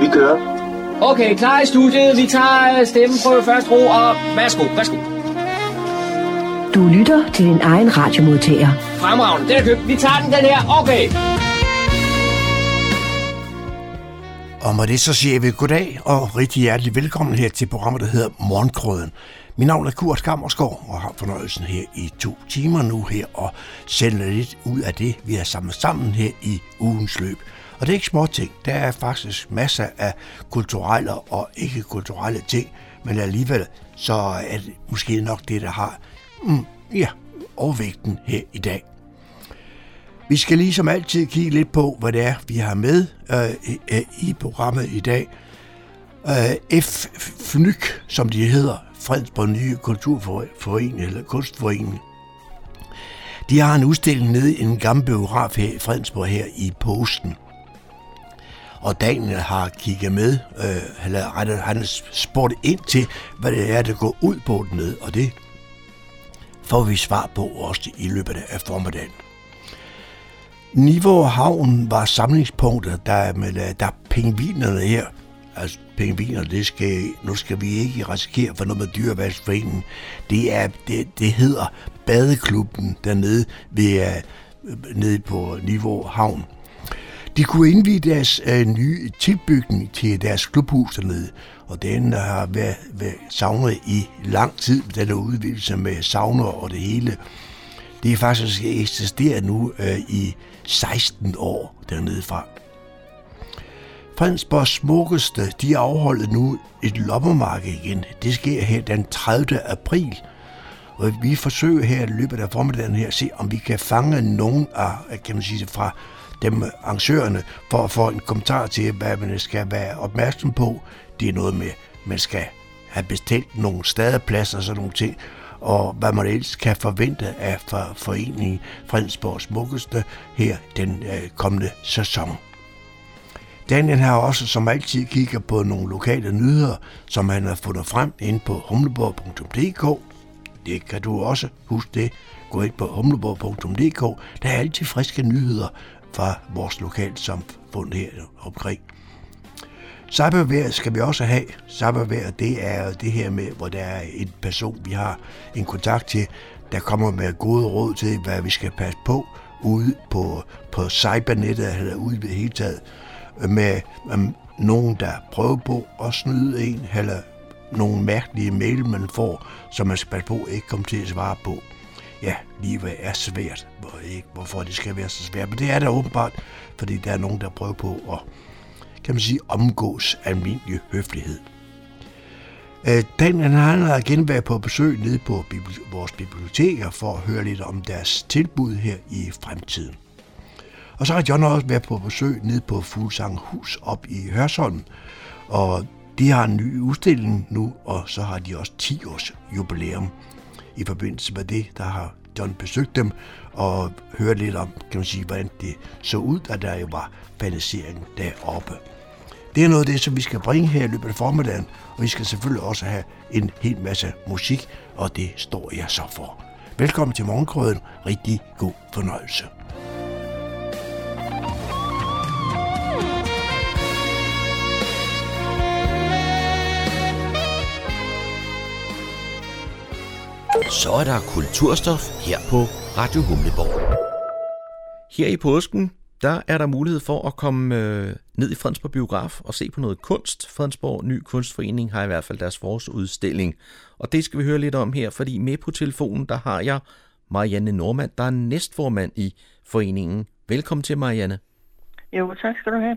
Vi kører. Okay, klar i studiet. Vi tager øh, stemmen på først ro, og værsgo, værsgo. Du lytter til din egen radiomodtager. Fremragende, den er købt. Vi tager den, den her. Okay. Og med det så siger vi goddag og rigtig hjertelig velkommen her til programmet, der hedder Morgenkrøden. Mit navn er Kurt Kammersgaard og har fornøjelsen her i to timer nu her og sende lidt ud af det, vi har samlet sammen her i ugens løb. Og det er ikke små ting. Der er faktisk masser af kulturelle og ikke-kulturelle ting, men alligevel så er det måske nok det, der har mm, ja, overvægten her i dag. Vi skal ligesom altid kigge lidt på, hvad det er, vi har med øh, i øh, programmet i dag. Øh, F-FNYK, som de hedder, Fredensborg Nye Kulturforening eller Kunstforening. De har en udstilling nede i en gammel biograf her i Fredensborg her i posten. Og Daniel har kigget med, øh, eller han har spurgt ind til, hvad det er, der går ud på nede, og det får vi svar på også i løbet af formiddagen. Niveau Havn var samlingspunktet, der med der pingvinerne her. Altså pingviner, det skal, nu skal vi ikke risikere for noget med dyrevalgsforeningen. Det, er, det, det hedder Badeklubben dernede ved, øh, nede på Niveau Havn. De kunne indvide deres øh, nye tilbygning til deres klubhus dernede, og den har været, været savnet i lang tid, den udvidelse med savner og det hele. Det er faktisk eksisteret nu øh, i 16 år dernede fra. Fredensborgs smukkeste, de afholder nu et loppemarked igen. Det sker her den 30. april. Og vi forsøger her i løbet af formiddagen her at se, om vi kan fange nogen af, kan man sige, fra dem arrangørerne, for at få en kommentar til, hvad man skal være opmærksom på. Det er noget med, man skal have bestilt nogle stadepladser og sådan nogle ting, og hvad man ellers kan forvente af for foreningen Fredensborg smukkeste her den øh, kommende sæson. Daniel har også som altid kigget på nogle lokale nyheder, som han har fundet frem inde på humleborg.dk. Det kan du også huske det. Gå ind på humleborg.dk. Der er altid friske nyheder fra vores lokalsamfund her omkring. Cybervær skal vi også have. Cybervær, det er det her med, hvor der er en person, vi har en kontakt til, der kommer med gode råd til, hvad vi skal passe på ude på, på cybernettet, eller ude ved hele taget, med um, nogen, der prøver på at snyde en, eller nogle mærkelige mail, man får, som man skal passe på ikke komme til at svare på. Ja, livet er svært. Hvor, ikke, hvorfor det skal være så svært, men det er det åbenbart, fordi der er nogen, der prøver på at kan man sige, omgås almindelig høflighed. Øh, Daniel han har igen været på besøg nede på vores biblioteker for at høre lidt om deres tilbud her i fremtiden. Og så har John også været på besøg nede på Fuglsang Hus op i Hørsholm, og de har en ny udstilling nu, og så har de også 10 års jubilæum. I forbindelse med det, der har John besøgt dem og hørt lidt om, kan man sige, hvordan det så ud, at der jo var fanisering deroppe. Det er noget af det, som vi skal bringe her i løbet af formiddagen, og vi skal selvfølgelig også have en hel masse musik, og det står jeg så for. Velkommen til Morgenkrøden. Rigtig god fornøjelse. Så er der kulturstof her på Radio Humleborg. Her i påsken, der er der mulighed for at komme øh, ned i Fredensborg Biograf og se på noget kunst. Fredensborg Ny Kunstforening har i hvert fald deres forårsudstilling. Og det skal vi høre lidt om her, fordi med på telefonen, der har jeg Marianne Normand, der er næstformand i foreningen. Velkommen til, Marianne. Jo, tak skal du have.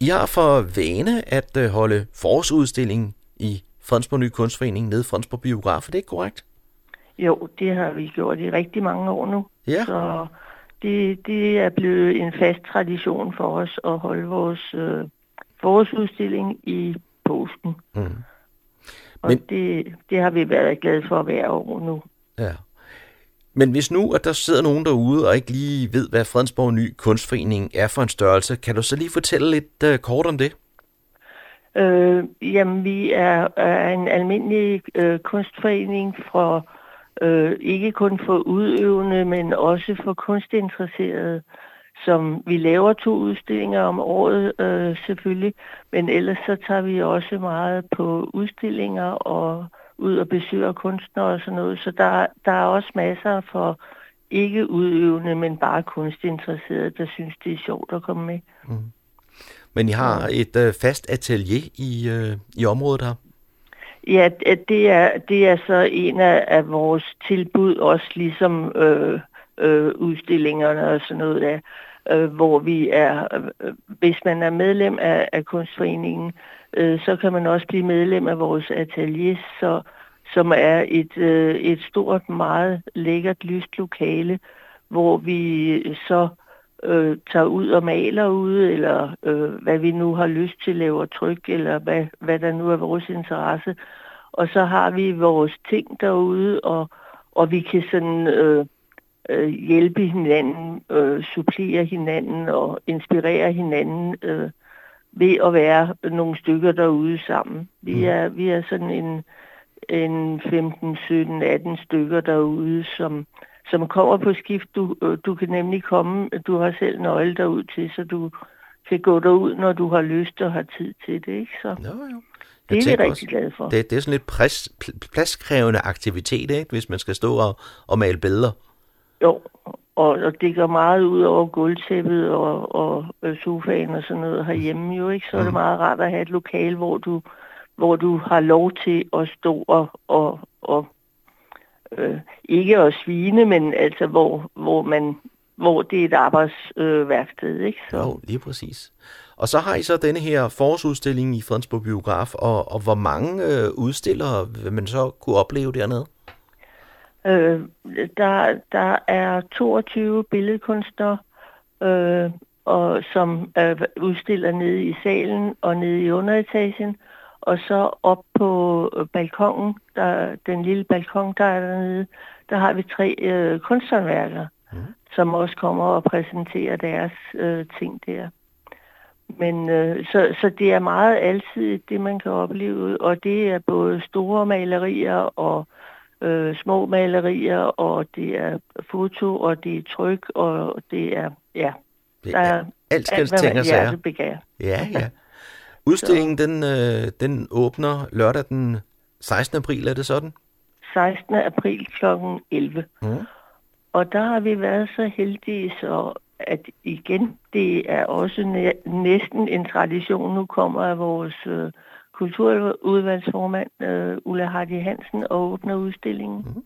I har for vane at øh, holde forårsudstilling i Fredensborg Ny Kunstforening nede i Fredensborg Biograf. Er det ikke korrekt? Jo, det har vi gjort i rigtig mange år nu. Ja. Så det, det er blevet en fast tradition for os at holde vores øh, forårsudstilling i påsken. Mm. Og Men... det, det har vi været glade for hver år nu. Ja. Men hvis nu, at der sidder nogen derude og ikke lige ved, hvad Fredensborg Ny Kunstforening er for en størrelse, kan du så lige fortælle lidt uh, kort om det? Øh, jamen, vi er, er en almindelig øh, kunstforening for øh, ikke kun for udøvende, men også for kunstinteresserede, som vi laver to udstillinger om året øh, selvfølgelig, men ellers så tager vi også meget på udstillinger og ud og besøger kunstnere og sådan noget, så der, der er også masser for ikke udøvende, men bare kunstinteresserede, der synes, det er sjovt at komme med. Mm. Men I har et øh, fast atelier i, øh, i området her? Ja, det er, det er så en af, af vores tilbud, også ligesom øh, øh, udstillingerne og sådan noget der, øh, hvor vi er, øh, hvis man er medlem af, af kunstforeningen, øh, så kan man også blive medlem af vores atelier, så, som er et, øh, et stort, meget lækkert, lyst lokale, hvor vi så øh, tager ud og maler ude, eller øh, hvad vi nu har lyst til, laver tryk, eller hvad, hvad der nu er vores interesse. Og så har vi vores ting derude, og, og vi kan sådan øh, øh, hjælpe hinanden, øh, supplere hinanden og inspirere hinanden øh, ved at være nogle stykker derude sammen. Vi mm. er, vi er sådan en, en 15, 17, 18 stykker derude, som, som kommer på skift. Du, øh, du kan nemlig komme, du har selv nøgle derud til, så du kan gå derud, når du har lyst og har tid til det. Ikke? Så jo, jo. Jeg det er vi rigtig også, glade for. Det, det er sådan lidt plads, pladskrævende aktivitet, ikke? hvis man skal stå og, og male billeder. Jo, og, og det går meget ud over gulvtæppet og, og, og sofaen og sådan noget herhjemme jo, ikke? Så mm. er det mm. meget rart at have et lokal, hvor du, hvor du har lov til at stå og, og, og øh, ikke at svine, men altså hvor, hvor man hvor det er et arbejdsværksted, øh, ikke? Så. Jo, lige præcis. Og så har I så denne her forårsudstilling i Fredensborg Biograf, og, og hvor mange øh, udstillere vil man så kunne opleve dernede? Øh, der, der er 22 billedkunstnere, øh, og, som øh, udstiller nede i salen og nede i underetagen. Og så op på øh, balkongen, der, den lille balkon, der er dernede, der har vi tre øh, kunsthåndværkere, mm. som også kommer og præsenterer deres øh, ting der. Men øh, så, så det er meget altid det, man kan opleve, og det er både store malerier og øh, små malerier, og det er foto, og det er tryk, og det er, ja, det er, der er alt, alt hvad man hjertebegær. Ja, ja. Udstillingen, den, øh, den åbner lørdag den 16. april, er det sådan? 16. april kl. 11. Mm. Og der har vi været så heldige, så at igen, det er også næ- næsten en tradition. Nu kommer vores øh, kulturudvalgsformand øh, Ulla Hardy Hansen og åbner udstillingen. Mm.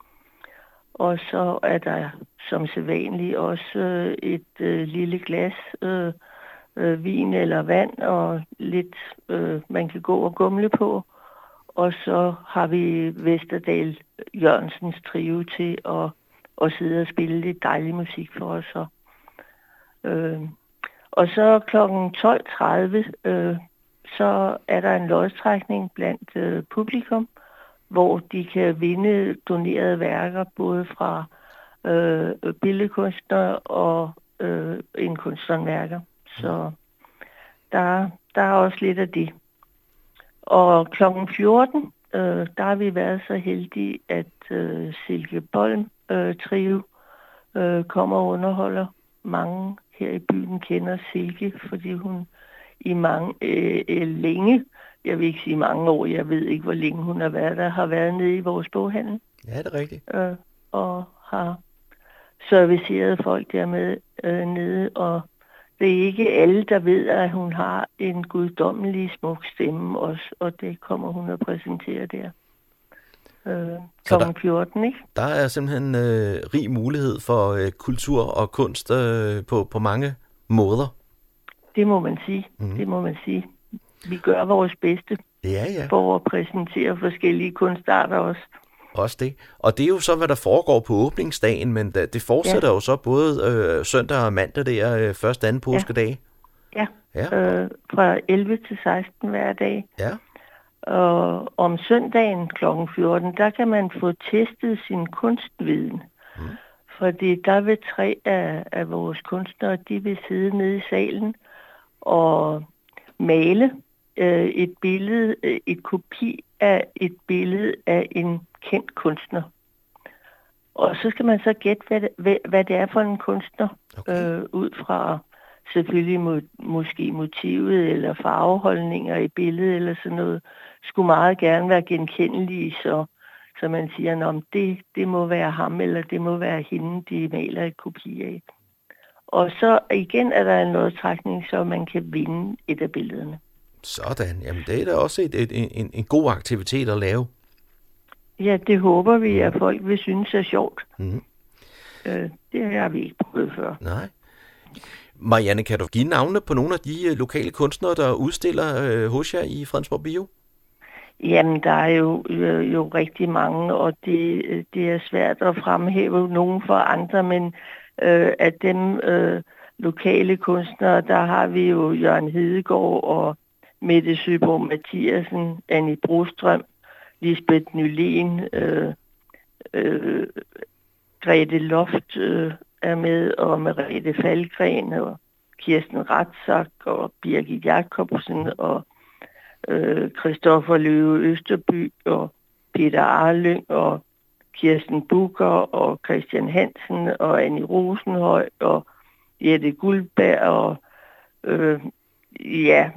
Og så er der som sædvanligt også øh, et øh, lille glas øh, øh, vin eller vand og lidt øh, man kan gå og gumle på. Og så har vi Vesterdal Jørgensens trio til at, at sidde og spille lidt dejlig musik for os. Og, øh, og så kl. 12.30 øh, så er der en lodstrækning blandt øh, publikum, hvor de kan vinde donerede værker, både fra øh, billedkunstnere og øh, en kunsthåndværker. Så der, der er også lidt af det. Og kl. 14, øh, der har vi været så heldige, at øh, Silke Bolm øh, trio øh, kommer og underholder. Mange her i byen kender Silke, fordi hun i mange, øh, øh, længe, jeg vil ikke sige mange år, jeg ved ikke, hvor længe hun har været der, har været nede i vores boghandel. Ja, det er rigtigt. Øh, og har serviceret folk dermed øh, nede, og det er ikke alle, der ved, at hun har en guddommelig smuk stemme også, og det kommer hun at præsentere der. Øh, kl. 14, ikke? Der er simpelthen øh, rig mulighed for øh, kultur og kunst øh, på, på mange måder. Det må man sige. Mm. Det må man sige. Vi gør vores bedste ja, ja. for at præsentere forskellige kunstarter også. Også det. Og det er jo så, hvad der foregår på åbningsdagen, men det fortsætter ja. jo så både øh, søndag og mandag der, øh, første anden påskedag. Ja, ja. Øh, fra 11 til 16 hver dag. Ja. Og om søndagen kl. 14, der kan man få testet sin kunstviden. Mm. Fordi der vil tre af, af vores kunstnere, de vil sidde nede i salen og male øh, et billede, øh, et kopi af et billede af en kendt kunstner. Og så skal man så gætte, hvad det, hvad det er for en kunstner, okay. øh, ud fra selvfølgelig må, måske motivet eller farveholdninger i billedet eller sådan noget, skulle meget gerne være genkendelige, så, så man siger, at det, det må være ham eller det må være hende, de maler et kopi af. Og så igen er der en lodtrækning, så man kan vinde et af billederne. Sådan, jamen det er da også et, et, en, en god aktivitet at lave. Ja, det håber vi, at folk vil synes er sjovt. Mm. Øh, det har vi ikke prøvet før. Nej. Marianne, kan du give navne på nogle af de øh, lokale kunstnere, der udstiller øh, hos jer i Fredensborg Bio? Jamen, der er jo, jo, øh, jo rigtig mange, og det, det er svært at fremhæve nogen for andre, men øh, af dem øh, lokale kunstnere, der har vi jo Jørgen Hedegaard og Mette Søborg Mathiasen, Annie Brostrøm, Lisbeth Nylén, øh, øh, Grete Loft øh, er med, og Merete Falgren, og Kirsten Ratzak, og Birgit Jacobsen, og øh, Christoffer Løve Østerby, og Peter Arlyng, og Kirsten Bukker, og Christian Hansen, og Annie Rosenhøj, og Jette Guldberg, og øh, ja,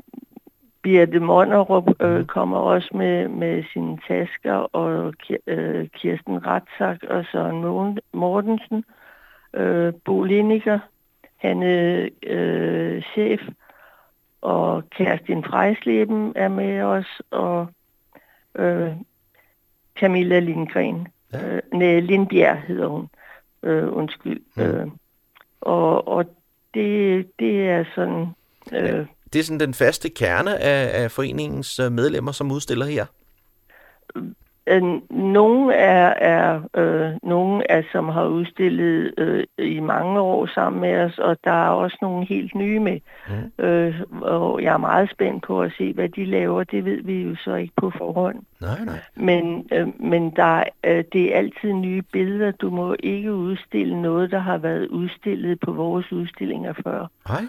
Birte Monnerup øh, mhm. kommer også med, med sine tasker, og øh, Kirsten Ratsak og Søren Mortensen, øh, Bo Liniker, han er øh, chef, og Kerstin Frejsleben er med os, og øh, Camilla Lindgren. Ja. Øh, nej, Lindbjerg hedder hun. Øh, undskyld. Ja. Øh, og og det, det er sådan... Øh, det er sådan den faste kerne af, af foreningens øh, medlemmer, som udstiller her? Øh, nogle er, er øh, nogle er, som har udstillet øh, i mange år sammen med os, og der er også nogle helt nye med. Mm. Øh, og jeg er meget spændt på at se, hvad de laver. Det ved vi jo så ikke på forhånd. Nej, nej. Men, øh, men der, øh, det er altid nye billeder. Du må ikke udstille noget, der har været udstillet på vores udstillinger før. Nej.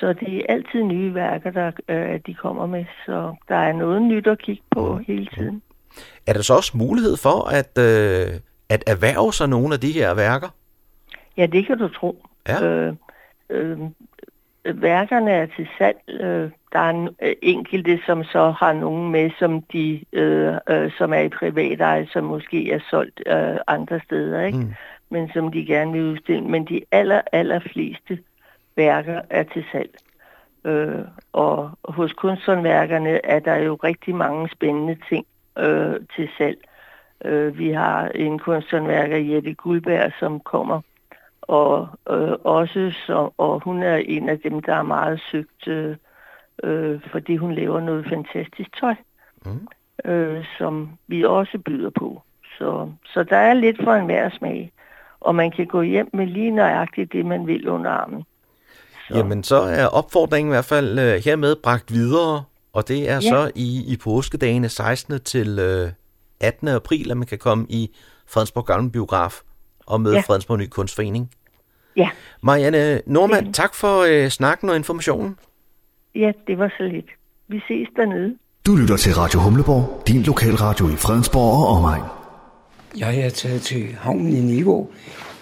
Så det er altid nye værker, der øh, de kommer med. Så der er noget nyt at kigge på mm. hele tiden. Er der så også mulighed for at, øh, at erhverve sig nogle af de her værker? Ja, det kan du tro. Ja. Øh, øh, værkerne er til salg. Øh, der er en, øh, enkelte, som så har nogen med, som de øh, øh, som er i privat eje, som måske er solgt øh, andre steder, ikke? Mm. men som de gerne vil udstille. Men de aller, aller fleste værker er til salg. Øh, og hos kunsthåndværkerne er der jo rigtig mange spændende ting øh, til salg. Øh, vi har en kunsthåndværker, Jette Guldberg, som kommer, og øh, også så, og hun er en af dem, der er meget søgt, øh, øh, fordi hun laver noget fantastisk tøj, mm. øh, som vi også byder på. Så, så der er lidt for enhver smag, og man kan gå hjem med lige nøjagtigt det, man vil under armen. Så. Jamen, så er opfordringen i hvert fald uh, hermed bragt videre, og det er ja. så i, i påskedagene 16. til uh, 18. april, at man kan komme i Fredensborg Gamle Biograf og møde ja. Fredensborg Ny Kunstforening. Ja. Marianne Normand, ja. tak for uh, snakken og informationen. Ja, det var så lidt. Vi ses dernede. Du lytter til Radio Humleborg, din lokalradio i Fredensborg og omegn. Jeg er taget til havnen i Niveau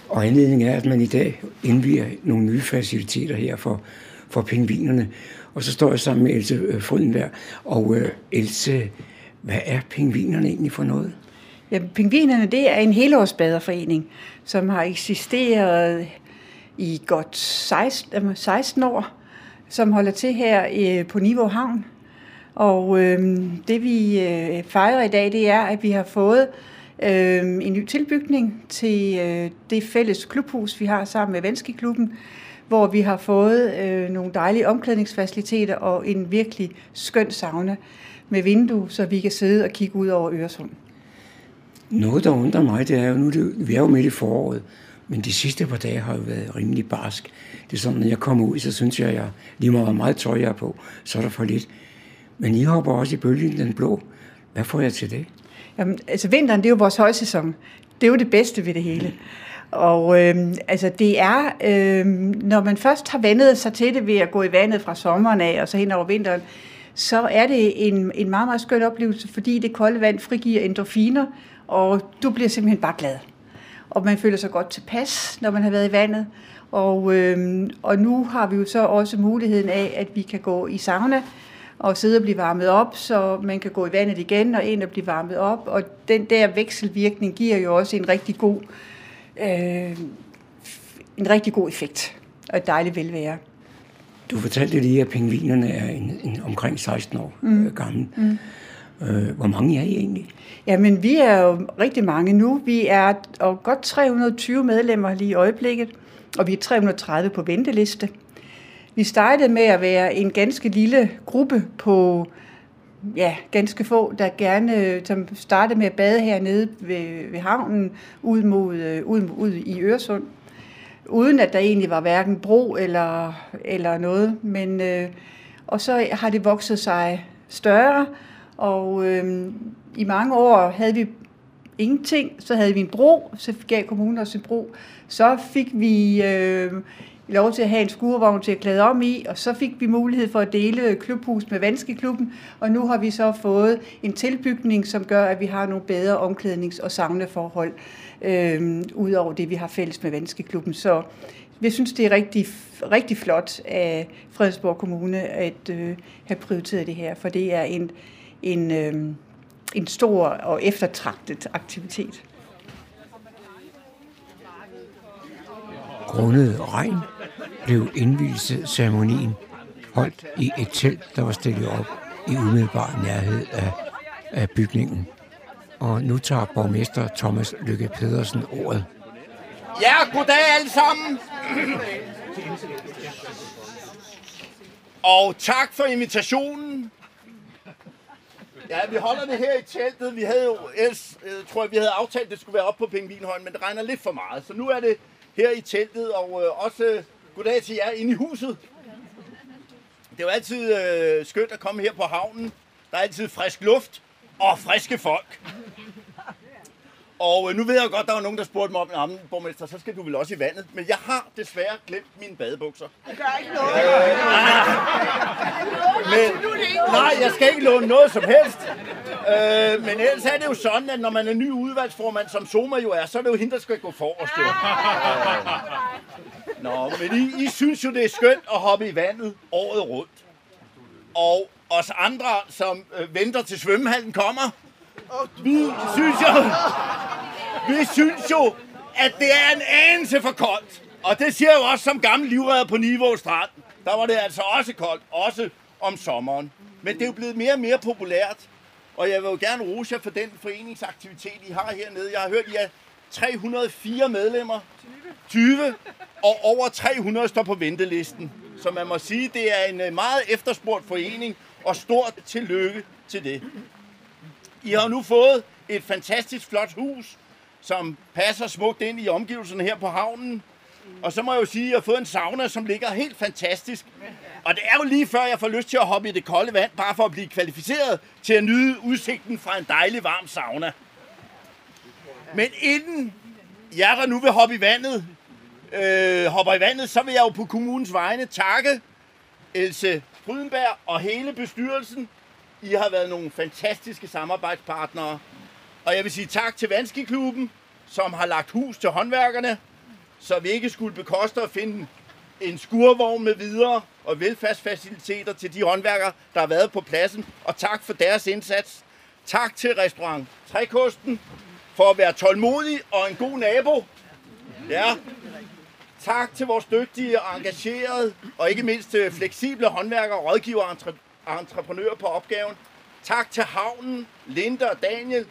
og anledningen er, at man i dag indviger nogle nye faciliteter her for, for pingvinerne. Og så står jeg sammen med Else øh, Frydenberg. Og øh, Else, hvad er pingvinerne egentlig for noget? Ja, pingvinerne, det er en helårsbaderforening, som har eksisteret i godt 16, 16 øh, år, som holder til her øh, på Niveau Havn. Og øh, det vi øh, fejrer i dag, det er, at vi har fået øh, Øhm, en ny tilbygning til øh, det fælles klubhus, vi har sammen med Venskiklubben, hvor vi har fået øh, nogle dejlige omklædningsfaciliteter og en virkelig skøn sauna med vindue, så vi kan sidde og kigge ud over Øresund. Noget, der undrer mig, det er jo nu, det, vi er jo midt i foråret, men de sidste par dage har jo været rimelig barsk. Det er sådan, når jeg kommer ud, så synes jeg, at jeg lige meget meget tøj jeg er på, så er der for lidt. Men I hopper også i bølgen den blå. Hvad får jeg til det? Jamen, altså vinteren, det er jo vores højsæson. Det er jo det bedste ved det hele. Og øh, altså det er, øh, når man først har vendet sig til det ved at gå i vandet fra sommeren af og så hen over vinteren, så er det en, en meget, meget skøn oplevelse, fordi det kolde vand frigiver endorfiner, og du bliver simpelthen bare glad. Og man føler sig godt tilpas, når man har været i vandet. Og, øh, og nu har vi jo så også muligheden af, at vi kan gå i sauna og sidde og blive varmet op, så man kan gå i vandet igen og ind og blive varmet op. Og den der vekselvirkning giver jo også en rigtig god, øh, en rigtig god effekt og et dejligt velvære. Du fortalte lige, at pingvinerne er en, en omkring 16 år mm. øh, gammel. Mm. Øh, hvor mange er I egentlig? Jamen, vi er jo rigtig mange nu. Vi er og godt 320 medlemmer lige i øjeblikket, og vi er 330 på venteliste. Vi startede med at være en ganske lille gruppe på ja, ganske få, der gerne som startede med at bade hernede ved, ved havnen ud, mod, øh, ud, ud i Øresund uden at der egentlig var hverken bro eller, eller noget. Men, øh, og så har det vokset sig større, og øh, i mange år havde vi ingenting. Så havde vi en bro, så gav kommunen os en bro. Så fik vi øh, lov til at have en skurvogn til at klæde om i, og så fik vi mulighed for at dele klubhus med Vanskeklubben, og nu har vi så fået en tilbygning, som gør, at vi har nogle bedre omklædnings- og savneforhold øh, ud over det, vi har fælles med Vanskeklubben. Så vi synes, det er rigtig, rigtig flot af Fredensborg Kommune at øh, have prioriteret det her, for det er en, en, øh, en stor og eftertragtet aktivitet. Grundet regn blev indvielseceremonien holdt i et telt, der var stillet op i umiddelbar nærhed af, af bygningen. Og nu tager borgmester Thomas Lykke Pedersen ordet. Ja, goddag alle sammen. Og tak for invitationen. Ja, vi holder det her i teltet. Vi havde jo ellers, øh, tror jeg, vi havde aftalt, at det skulle være op på Pingvinhøjen, men det regner lidt for meget. Så nu er det her i teltet, og øh, også goddag til jer inde i huset. Det er jo altid øh, skønt at komme her på havnen. Der er altid frisk luft og friske folk. Og øh, nu ved jeg godt, der var nogen, der spurgte mig om, at borgmester, så skal du vel også i vandet. Men jeg har desværre glemt mine badebukser. Det gør ikke noget. Øh, men, nej, jeg skal ikke låne noget som helst. Øh, men ellers er det jo sådan, at når man er ny udvalgsformand, som Soma jo er, så er det jo hende, der skal gå forrest. Jo. Øh, nå, men I, I synes jo, det er skønt at hoppe i vandet året rundt. Og os andre, som øh, venter til svømmehallen kommer, vi synes jo, vi synes jo, at det er en anelse for koldt. Og det siger jeg jo også som gammel livredder på Niveau Strand. Der var det altså også koldt, også om sommeren. Men det er jo blevet mere og mere populært. Og jeg vil jo gerne rose jer for den foreningsaktivitet, I har hernede. Jeg har hørt, at I er 304 medlemmer. 20. Og over 300 står på ventelisten. Så man må sige, det er en øh, meget efterspurgt forening, og stort tillykke til det. I har nu fået et fantastisk flot hus, som passer smukt ind i omgivelserne her på havnen. Og så må jeg jo sige, at jeg har fået en sauna, som ligger helt fantastisk. Og det er jo lige før, jeg får lyst til at hoppe i det kolde vand, bare for at blive kvalificeret til at nyde udsigten fra en dejlig varm sauna. Men inden jeg der nu vil hoppe i vandet, øh, hopper i vandet, så vil jeg jo på kommunens vegne takke Else Frydenberg og hele bestyrelsen. I har været nogle fantastiske samarbejdspartnere. Og jeg vil sige tak til Vanskeklubben, som har lagt hus til håndværkerne, så vi ikke skulle bekoste at finde en skurvogn med videre og velfærdsfaciliteter til de håndværkere, der har været på pladsen. Og tak for deres indsats. Tak til restaurant Trækosten for at være tålmodig og en god nabo. Ja. Tak til vores dygtige og engagerede og ikke mindst øh, fleksible håndværkere, rådgivere og entreprenører på opgaven. Tak til havnen, Linda og Daniel,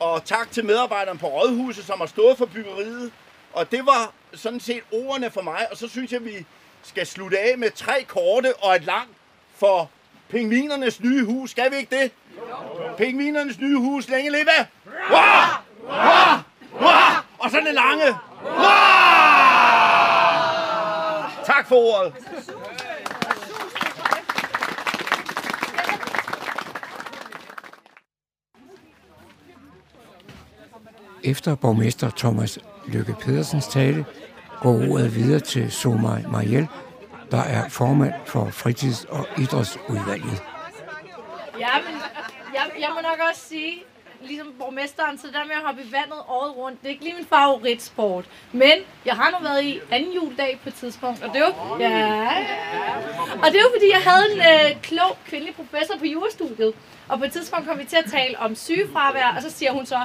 og tak til medarbejderne på Rådhuset, som har stået for byggeriet. Og det var sådan set ordene for mig, og så synes jeg, vi skal slutte af med tre korte og et langt for pingvinernes nye hus. Skal vi ikke det? Pingvinernes nye hus, længe leve! Hurra! Hurra! Hurra! Og så det lange. Hurra! Tak for ordet. Efter borgmester Thomas Lykke Pedersens tale går ordet videre til Somaj Mariel, der er formand for fritids- og idrætsudvalget. Ja, men jeg, jeg må nok også sige, ligesom borgmesteren, så der med at hoppe i vandet året rundt, det er ikke lige min favoritsport. Men jeg har nu været i anden juledag på et tidspunkt, og det er jo, ja, og det er jo fordi, jeg havde en øh, klog kvindelig professor på jurastudiet. Og på et tidspunkt kom vi til at tale om sygefravær, og så siger hun så,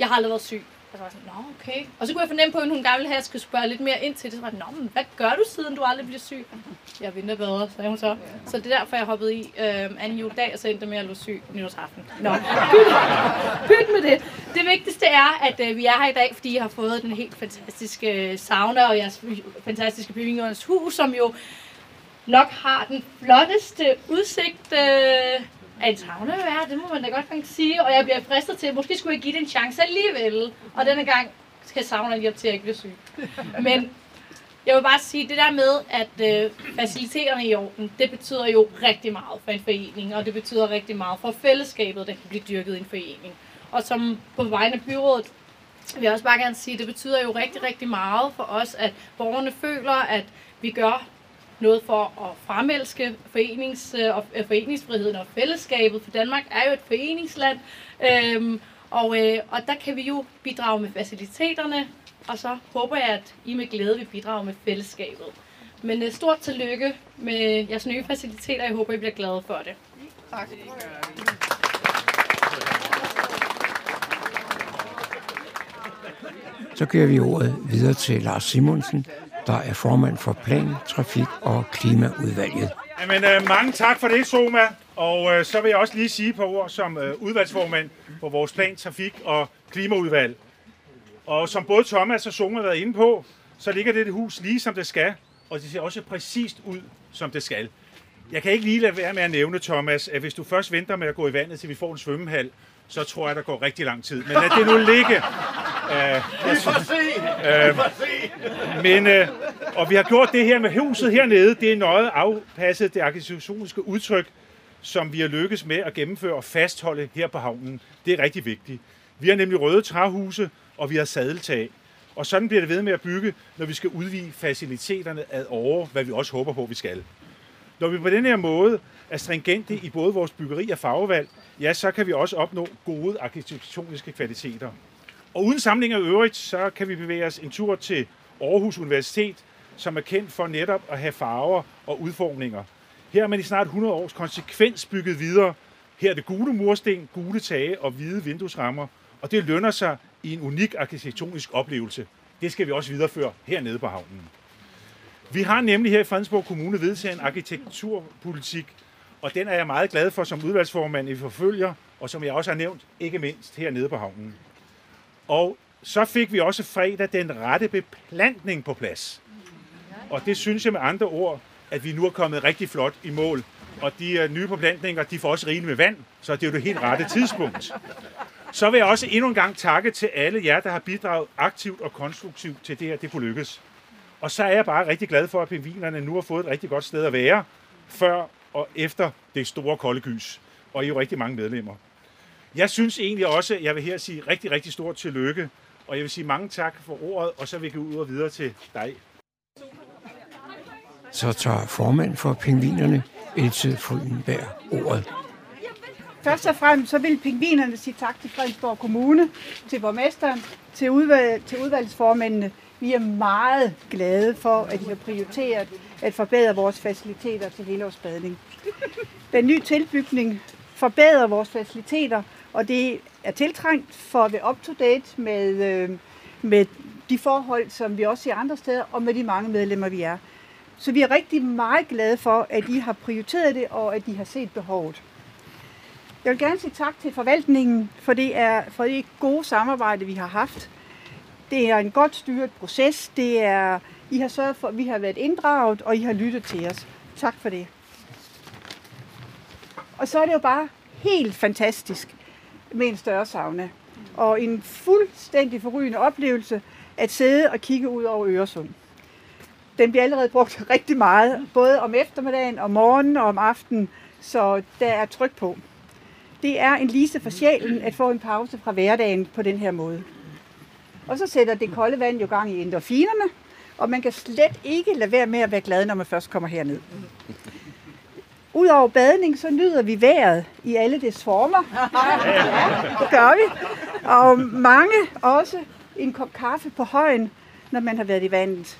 jeg har aldrig været syg. Og så var jeg sådan, nå okay. Og så kunne jeg fornemme på, at hun gerne ville have, at jeg skulle spørge lidt mere ind til det. Så var jeg, nå, men hvad gør du siden du aldrig bliver syg? Jeg vinder bedre, sagde hun så. Så det er derfor, jeg hoppede i øh, anden juledag, og så endte med at lå syg nytårsaften. Nå, pyt, pyt med det. Det vigtigste er, at øh, vi er her i dag, fordi I har fået den helt fantastiske øh, sauna og jeres fantastiske bygningernes hus, som jo nok har den flotteste udsigt øh, en værd, det må man da godt nok sige. Og jeg bliver fristet til, at måske skulle jeg give det en chance alligevel. Og denne gang skal saunaen hjælpe til, at jeg ikke bliver syg. Men jeg vil bare sige, det der med, at øh, faciliteterne i orden, det betyder jo rigtig meget for en forening, og det betyder rigtig meget for fællesskabet, der kan blive dyrket i en forening. Og som på vegne af byrådet, vil jeg også bare gerne sige, det betyder jo rigtig, rigtig meget for os, at borgerne føler, at vi gør noget for at fremelske forenings, og, øh, foreningsfriheden og fællesskabet, for Danmark er jo et foreningsland, øhm, og, øh, og der kan vi jo bidrage med faciliteterne, og så håber jeg, at I med glæde vil bidrage med fællesskabet. Men øh, stort tillykke med jeres nye faciliteter, jeg håber, I bliver glade for det. Tak. Så giver vi ordet videre til Lars Simonsen, der er formand for Plan, Trafik og Klimaudvalget. Jamen, øh, mange tak for det, Soma. Og øh, så vil jeg også lige sige på ord som øh, udvalgsformand på vores Plan, Trafik og Klimaudvalg. Og som både Thomas og Soma har været inde på, så ligger det hus lige som det skal, og det ser også præcist ud, som det skal. Jeg kan ikke lige lade være med at nævne, Thomas, at hvis du først venter med at gå i vandet, til vi får en svømmehal, så tror jeg, der går rigtig lang tid. Men lad det nu ligge. Uh, vi får se. Uh, vi får se. Men, uh, og vi har gjort det her med huset hernede. Det er nøjet afpasset det arkitektoniske udtryk, som vi har lykkes med at gennemføre og fastholde her på havnen. Det er rigtig vigtigt. Vi har nemlig røde træhuse, og vi har sadeltag. Og sådan bliver det ved med at bygge, når vi skal udvide faciliteterne ad over, hvad vi også håber på, vi skal. Når vi på den her måde er stringente i både vores byggeri og farvevalg, ja, så kan vi også opnå gode arkitektoniske kvaliteter. Og uden samling af øvrigt, så kan vi bevæge os en tur til Aarhus Universitet, som er kendt for netop at have farver og udformninger. Her har man i snart 100 års konsekvens bygget videre. Her er det gule mursten, gule tage og hvide vinduesrammer, og det lønner sig i en unik arkitektonisk oplevelse. Det skal vi også videreføre hernede på havnen. Vi har nemlig her i Fredensborg Kommune vedtaget en arkitekturpolitik, og den er jeg meget glad for som udvalgsformand i forfølger, og som jeg også har nævnt, ikke mindst hernede på havnen. Og så fik vi også fredag den rette beplantning på plads. Og det synes jeg med andre ord, at vi nu er kommet rigtig flot i mål. Og de nye beplantninger, de får også rigeligt med vand, så det er jo det helt rette tidspunkt. Så vil jeg også endnu en gang takke til alle jer, der har bidraget aktivt og konstruktivt til det her, det kunne lykkes. Og så er jeg bare rigtig glad for, at pingvinerne nu har fået et rigtig godt sted at være, før og efter det store kolde gys. Og I er jo rigtig mange medlemmer. Jeg synes egentlig også, at jeg vil her sige rigtig, rigtig stort tillykke. Og jeg vil sige mange tak for ordet, og så vil jeg gå ud og videre til dig. Så tager formand for pingvinerne, Else Frydenberg, ordet. Først og fremmest så vil pingvinerne sige tak til Fredensborg Kommune, til borgmesteren, til, udvalg, til udvalgsformændene. Vi er meget glade for, at I har prioriteret at forbedre vores faciliteter til helårsbadning. Den nye tilbygning forbedrer vores faciliteter, og det er tiltrængt for at være up-to-date med, øh, med de forhold, som vi også ser andre steder, og med de mange medlemmer, vi er. Så vi er rigtig meget glade for, at I har prioriteret det, og at I har set behovet. Jeg vil gerne sige tak til forvaltningen for det, er, for det gode samarbejde, vi har haft. Det er en godt styret proces. Det er, I har sørget for, at vi har været inddraget, og I har lyttet til os. Tak for det. Og så er det jo bare helt fantastisk med en større sauna. Og en fuldstændig forrygende oplevelse at sidde og kigge ud over Øresund. Den bliver allerede brugt rigtig meget, både om eftermiddagen, om morgenen og om aftenen, så der er tryk på. Det er en lise for sjælen at få en pause fra hverdagen på den her måde. Og så sætter det kolde vand jo gang i endorfinerne, og man kan slet ikke lade være med at være glad, når man først kommer herned. Udover badning, så nyder vi vejret i alle dets former. Ja, det gør vi. Og mange også en kop kaffe på højen, når man har været i vandet.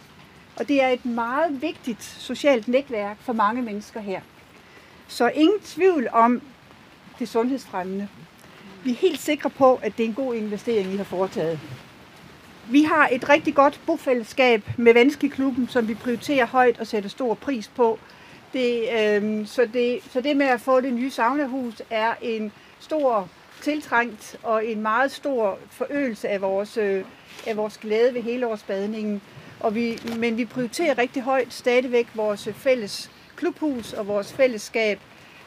Og det er et meget vigtigt socialt netværk for mange mennesker her. Så ingen tvivl om det sundhedsfremmende. Vi er helt sikre på, at det er en god investering, I har foretaget. Vi har et rigtig godt bofællesskab med Vanskeklubben, som vi prioriterer højt og sætter stor pris på. Det, øh, så, det, så det med at få det nye saunahus er en stor tiltrængt og en meget stor forøgelse af vores, øh, af vores glæde ved helårsbadningen. Og vi, men vi prioriterer rigtig højt stadigvæk vores fælles klubhus og vores fællesskab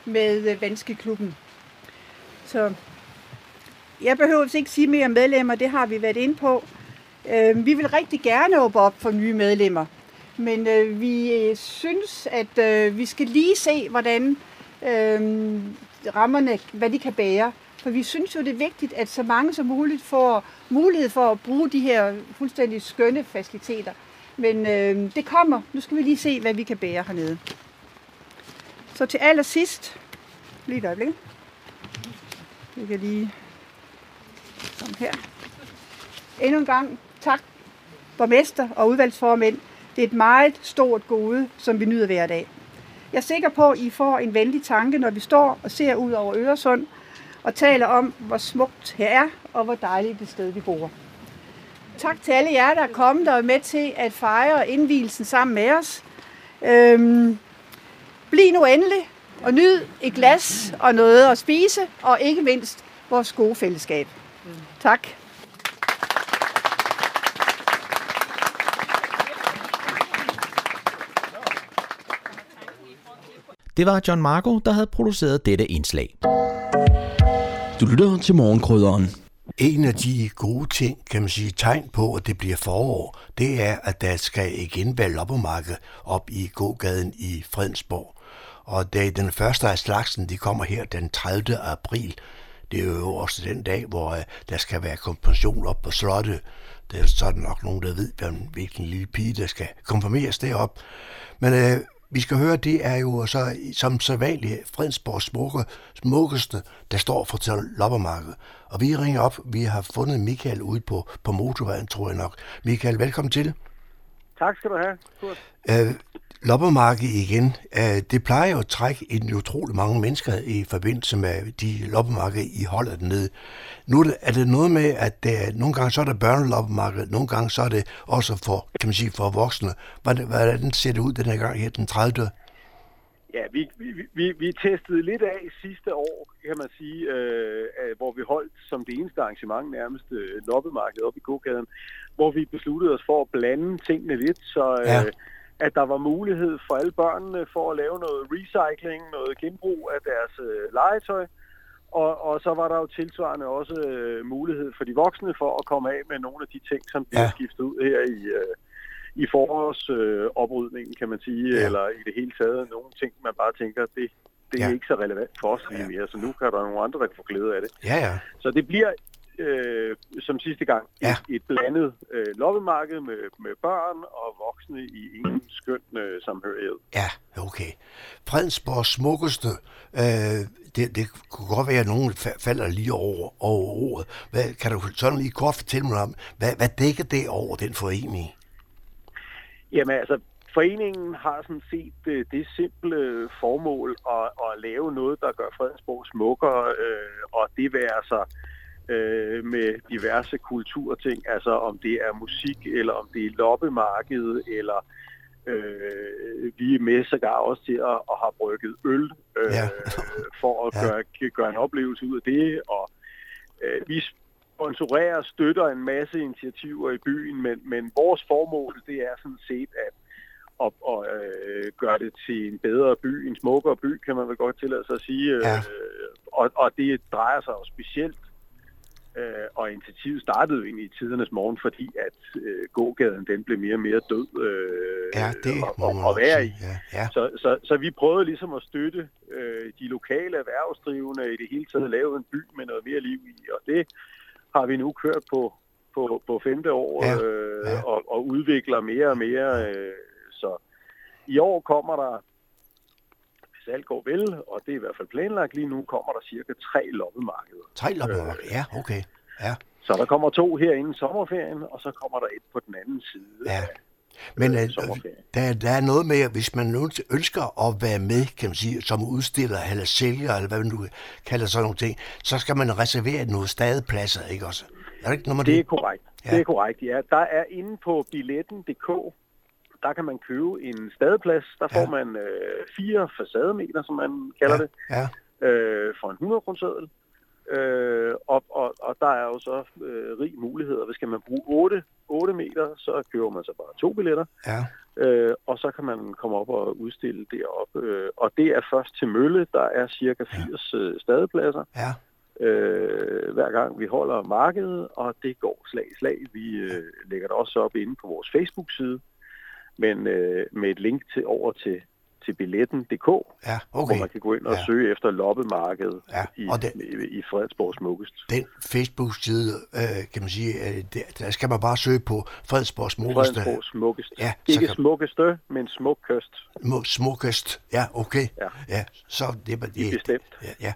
med øh, Vanskeklubben. Så jeg behøver ikke sige mere om medlemmer, det har vi været inde på. Øh, vi vil rigtig gerne åbne op for nye medlemmer, men øh, vi øh, synes, at øh, vi skal lige se, hvordan øh, rammerne, hvad de kan bære. For vi synes jo, det er vigtigt, at så mange som muligt får mulighed for at bruge de her fuldstændig skønne faciliteter. Men øh, det kommer. Nu skal vi lige se, hvad vi kan bære hernede. Så til allersidst, lige et øjeblik. Vi kan lige komme her. Endnu en gang tak, borgmester og udvalgsformænd. Det er et meget stort gode, som vi nyder hver dag. Jeg er sikker på, at I får en venlig tanke, når vi står og ser ud over Øresund og taler om, hvor smukt her er, og hvor dejligt det sted, vi bor. Tak til alle jer, der er kommet og er med til at fejre indvielsen sammen med os. Øhm, bliv nu endelig og nyd et glas og noget at spise, og ikke mindst vores gode fællesskab. Tak. Det var John Marco, der havde produceret dette indslag. Du lytter til morgenkrydderen. En af de gode ting, kan man sige, tegn på, at det bliver forår, det er, at der skal igen være loppemarked op i gågaden i Fredensborg. Og det er den første af slagsen, de kommer her den 30. april. Det er jo også den dag, hvor uh, der skal være kompensation op på slottet. Det er så nok nogen, der ved, hvilken lille pige, der skal konfirmeres derop. Men uh, vi skal høre, det er jo så som sædvanligt Fredensborgs smukke, smukkeste, der står for til loppermarkedet. Og vi ringer op, vi har fundet Michael ude på, på motorvejen, tror jeg nok. Michael, velkommen til. Tak skal du have, Kurt. Uh, loppermarked igen, uh, det plejer jo at trække en utrolig mange mennesker i forbindelse med de loppermarked, I holder dernede. Nu er det, det noget med, at uh, nogle gange så er der børneloppermarked, nogle gange så er det også for, kan man sige, for voksne. Hvordan, hvordan ser det ud den her gang her den 30. Ja, vi, vi, vi, vi testede lidt af sidste år, kan man sige, øh, hvor vi holdt som det eneste arrangement nærmest øh, loppemarkedet op i gågaden, hvor vi besluttede os for at blande tingene lidt, så øh, ja. At der var mulighed for alle børnene for at lave noget recycling, noget genbrug af deres øh, legetøj, og, og så var der jo tilsvarende også øh, mulighed for de voksne for at komme af med nogle af de ting, som bliver ja. skiftet ud her i... Øh, i forårsoprydningen, øh, kan man sige, ja. eller i det hele taget nogle ting, man bare tænker, det, det er ja. ikke så relevant for os lige mere, så nu kan der nogle andre, der kan få glæde af det. Ja, ja. Så det bliver øh, som sidste gang ja. et, et blandet øh, loppemarked med, med børn og voksne i en skøn øh, samhørighed. Ja, okay. Fredensborgs smukkeste, øh, det, det kunne godt være, at nogen falder lige over, over ordet. Hvad, kan du sådan lige kort fortælle mig om, hvad, hvad dækker det over den forening? Jamen altså, foreningen har sådan set det, det simple formål at, at lave noget, der gør Fredensborg smukkere, øh, og det være så øh, med diverse kulturting, altså om det er musik, eller om det er loppemarked, eller øh, vi er med sågar også til at, at have brygget øl, øh, ja. for at ja. gøre, gøre en oplevelse ud af det, og øh, vi sponsorerer og støtter en masse initiativer i byen, men, men vores formål det er sådan set at og, og øh, gøre det til en bedre by, en smukkere by, kan man vel godt tillade sig at sige. Ja. Øh, og, og det drejer sig jo specielt, øh, og initiativet startede jo egentlig i tidernes morgen, fordi at øh, gågaden den blev mere og mere død øh, ja, det og, og, og være i. Ja, ja. Så, så, så vi prøvede ligesom at støtte øh, de lokale erhvervsdrivende i det hele taget, lave en by med noget mere liv i, og det har vi nu kørt på, på, på femte år ja, øh, ja. Og, og udvikler mere og mere. Øh, så i år kommer der, alt går vel, og det er i hvert fald planlagt lige nu, kommer der cirka tre loppemarkeder. Tre loppemarkeder, ja, okay. Ja. Så der kommer to her inden sommerferien, og så kommer der et på den anden side. Ja. Men øh, der, der er noget med, at hvis man ønsker at være med, kan man sige, som udstiller eller sælger, eller hvad man nu kalder sådan nogle ting, så skal man reservere nogle stadepladser, ikke også? Er det ikke noget med Det det? er korrekt. Ja. Det er korrekt, ja. Der er inde på billetten.dk, der kan man købe en stadeplads. Der får Ja. man øh, fire facademeter, som man kalder det, Ja, øh, for en 100 kroner Øh, og, og, og der er jo så øh, rig muligheder. Hvis skal man bruge 8, 8 meter, så køber man så bare to billetter. ja, Øh, og så kan man komme op og udstille deroppe. Øh, og det er først til Mølle. Der er cirka 80 øh, stadepladser. ja. øh, hver gang vi holder markedet, og det går slag i slag. Vi øh, lægger det også op inde på vores Facebook-side, men øh, med et link til over til, til billetten.dk, ja, okay. hvor man kan gå ind og Ja. søge efter loppemarkedet Ja, i, og det- i, i Fredensborg Smukkest. Den Facebook-side, øh, kan man sige, øh, der, der skal man bare søge på Fredensborg Smukkeste. Fredensborg Smukkest. Ja, Ikke kan- smukkeste, men smukkøst. Må- Smukkest. Ja, okay. Ja. ja så det, det, det Bestemt. Ja, ja,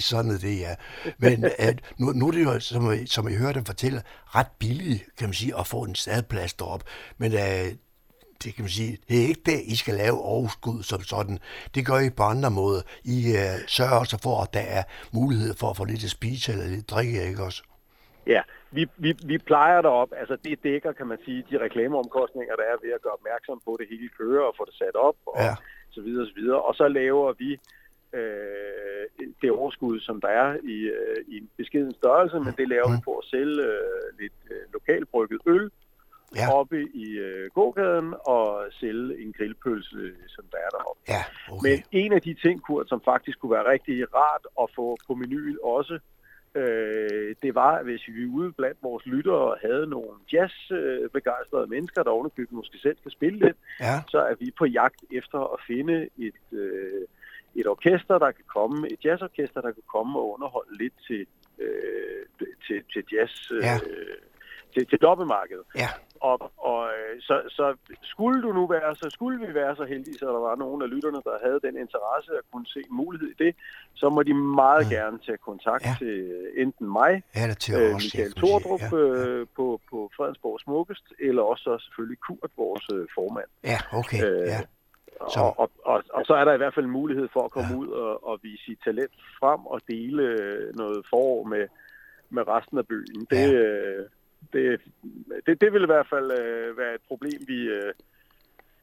sådan er det, ja. Men øh, nu, nu er det jo, som, som I hørte fortælle, ret billigt, kan man sige, at få en stadplads derop. Men øh, det kan man sige, det er ikke det, I skal lave overskud som sådan. Det gør I på andre måder. I øh, sørger også for, at der er mulighed for at få lidt at spise eller lidt drikke, ikke også? Ja, vi, vi, vi plejer derop, altså det dækker, kan man sige, de reklameomkostninger, der er ved at gøre opmærksom på det hele kører og få det sat op og Ja. så videre, så videre. Og så laver vi øh, det overskud, som der er i, øh, i en beskeden størrelse, men det laver vi på at sælge øh, lidt øh, lokalbrygget øl ja. oppe i øh, gågaden og sælge en grillpølse, som der er deroppe. Ja, okay. Men en af de ting, Kurt, som faktisk kunne være rigtig rart at få på menuen også, øh, det var, hvis vi ude blandt vores lyttere havde nogle jazzbegejstrede mennesker, der ovenikøbet måske selv kan spille lidt, Ja. så er vi på jagt efter at finde et, øh, et orkester, der kan komme, et jazzorkester, der kan komme og underholde lidt til, øh, til, til jazz, øh, Ja. Til, til loppemarkedet. Ja. Og, og øh, så, så skulle du nu være så skulle vi være så heldige, så der var nogen af lytterne, der havde den interesse at kunne se mulighed i det, så må de meget ja. gerne tage kontakt ja. til øh, enten mig, Eller til øh, Michael ja, Tordrup øh, på, på Fredensborg Smukkest, eller også så selvfølgelig Kurt, vores formand. Ja, okay. Øh, ja. Så, Og, og, og, og så er der i hvert fald en mulighed for at komme ja. ud og, og vise sit talent frem og dele noget forår med, med resten af byen. Det, ja. Det, det, det vil i hvert fald øh, være et problem, vi, øh,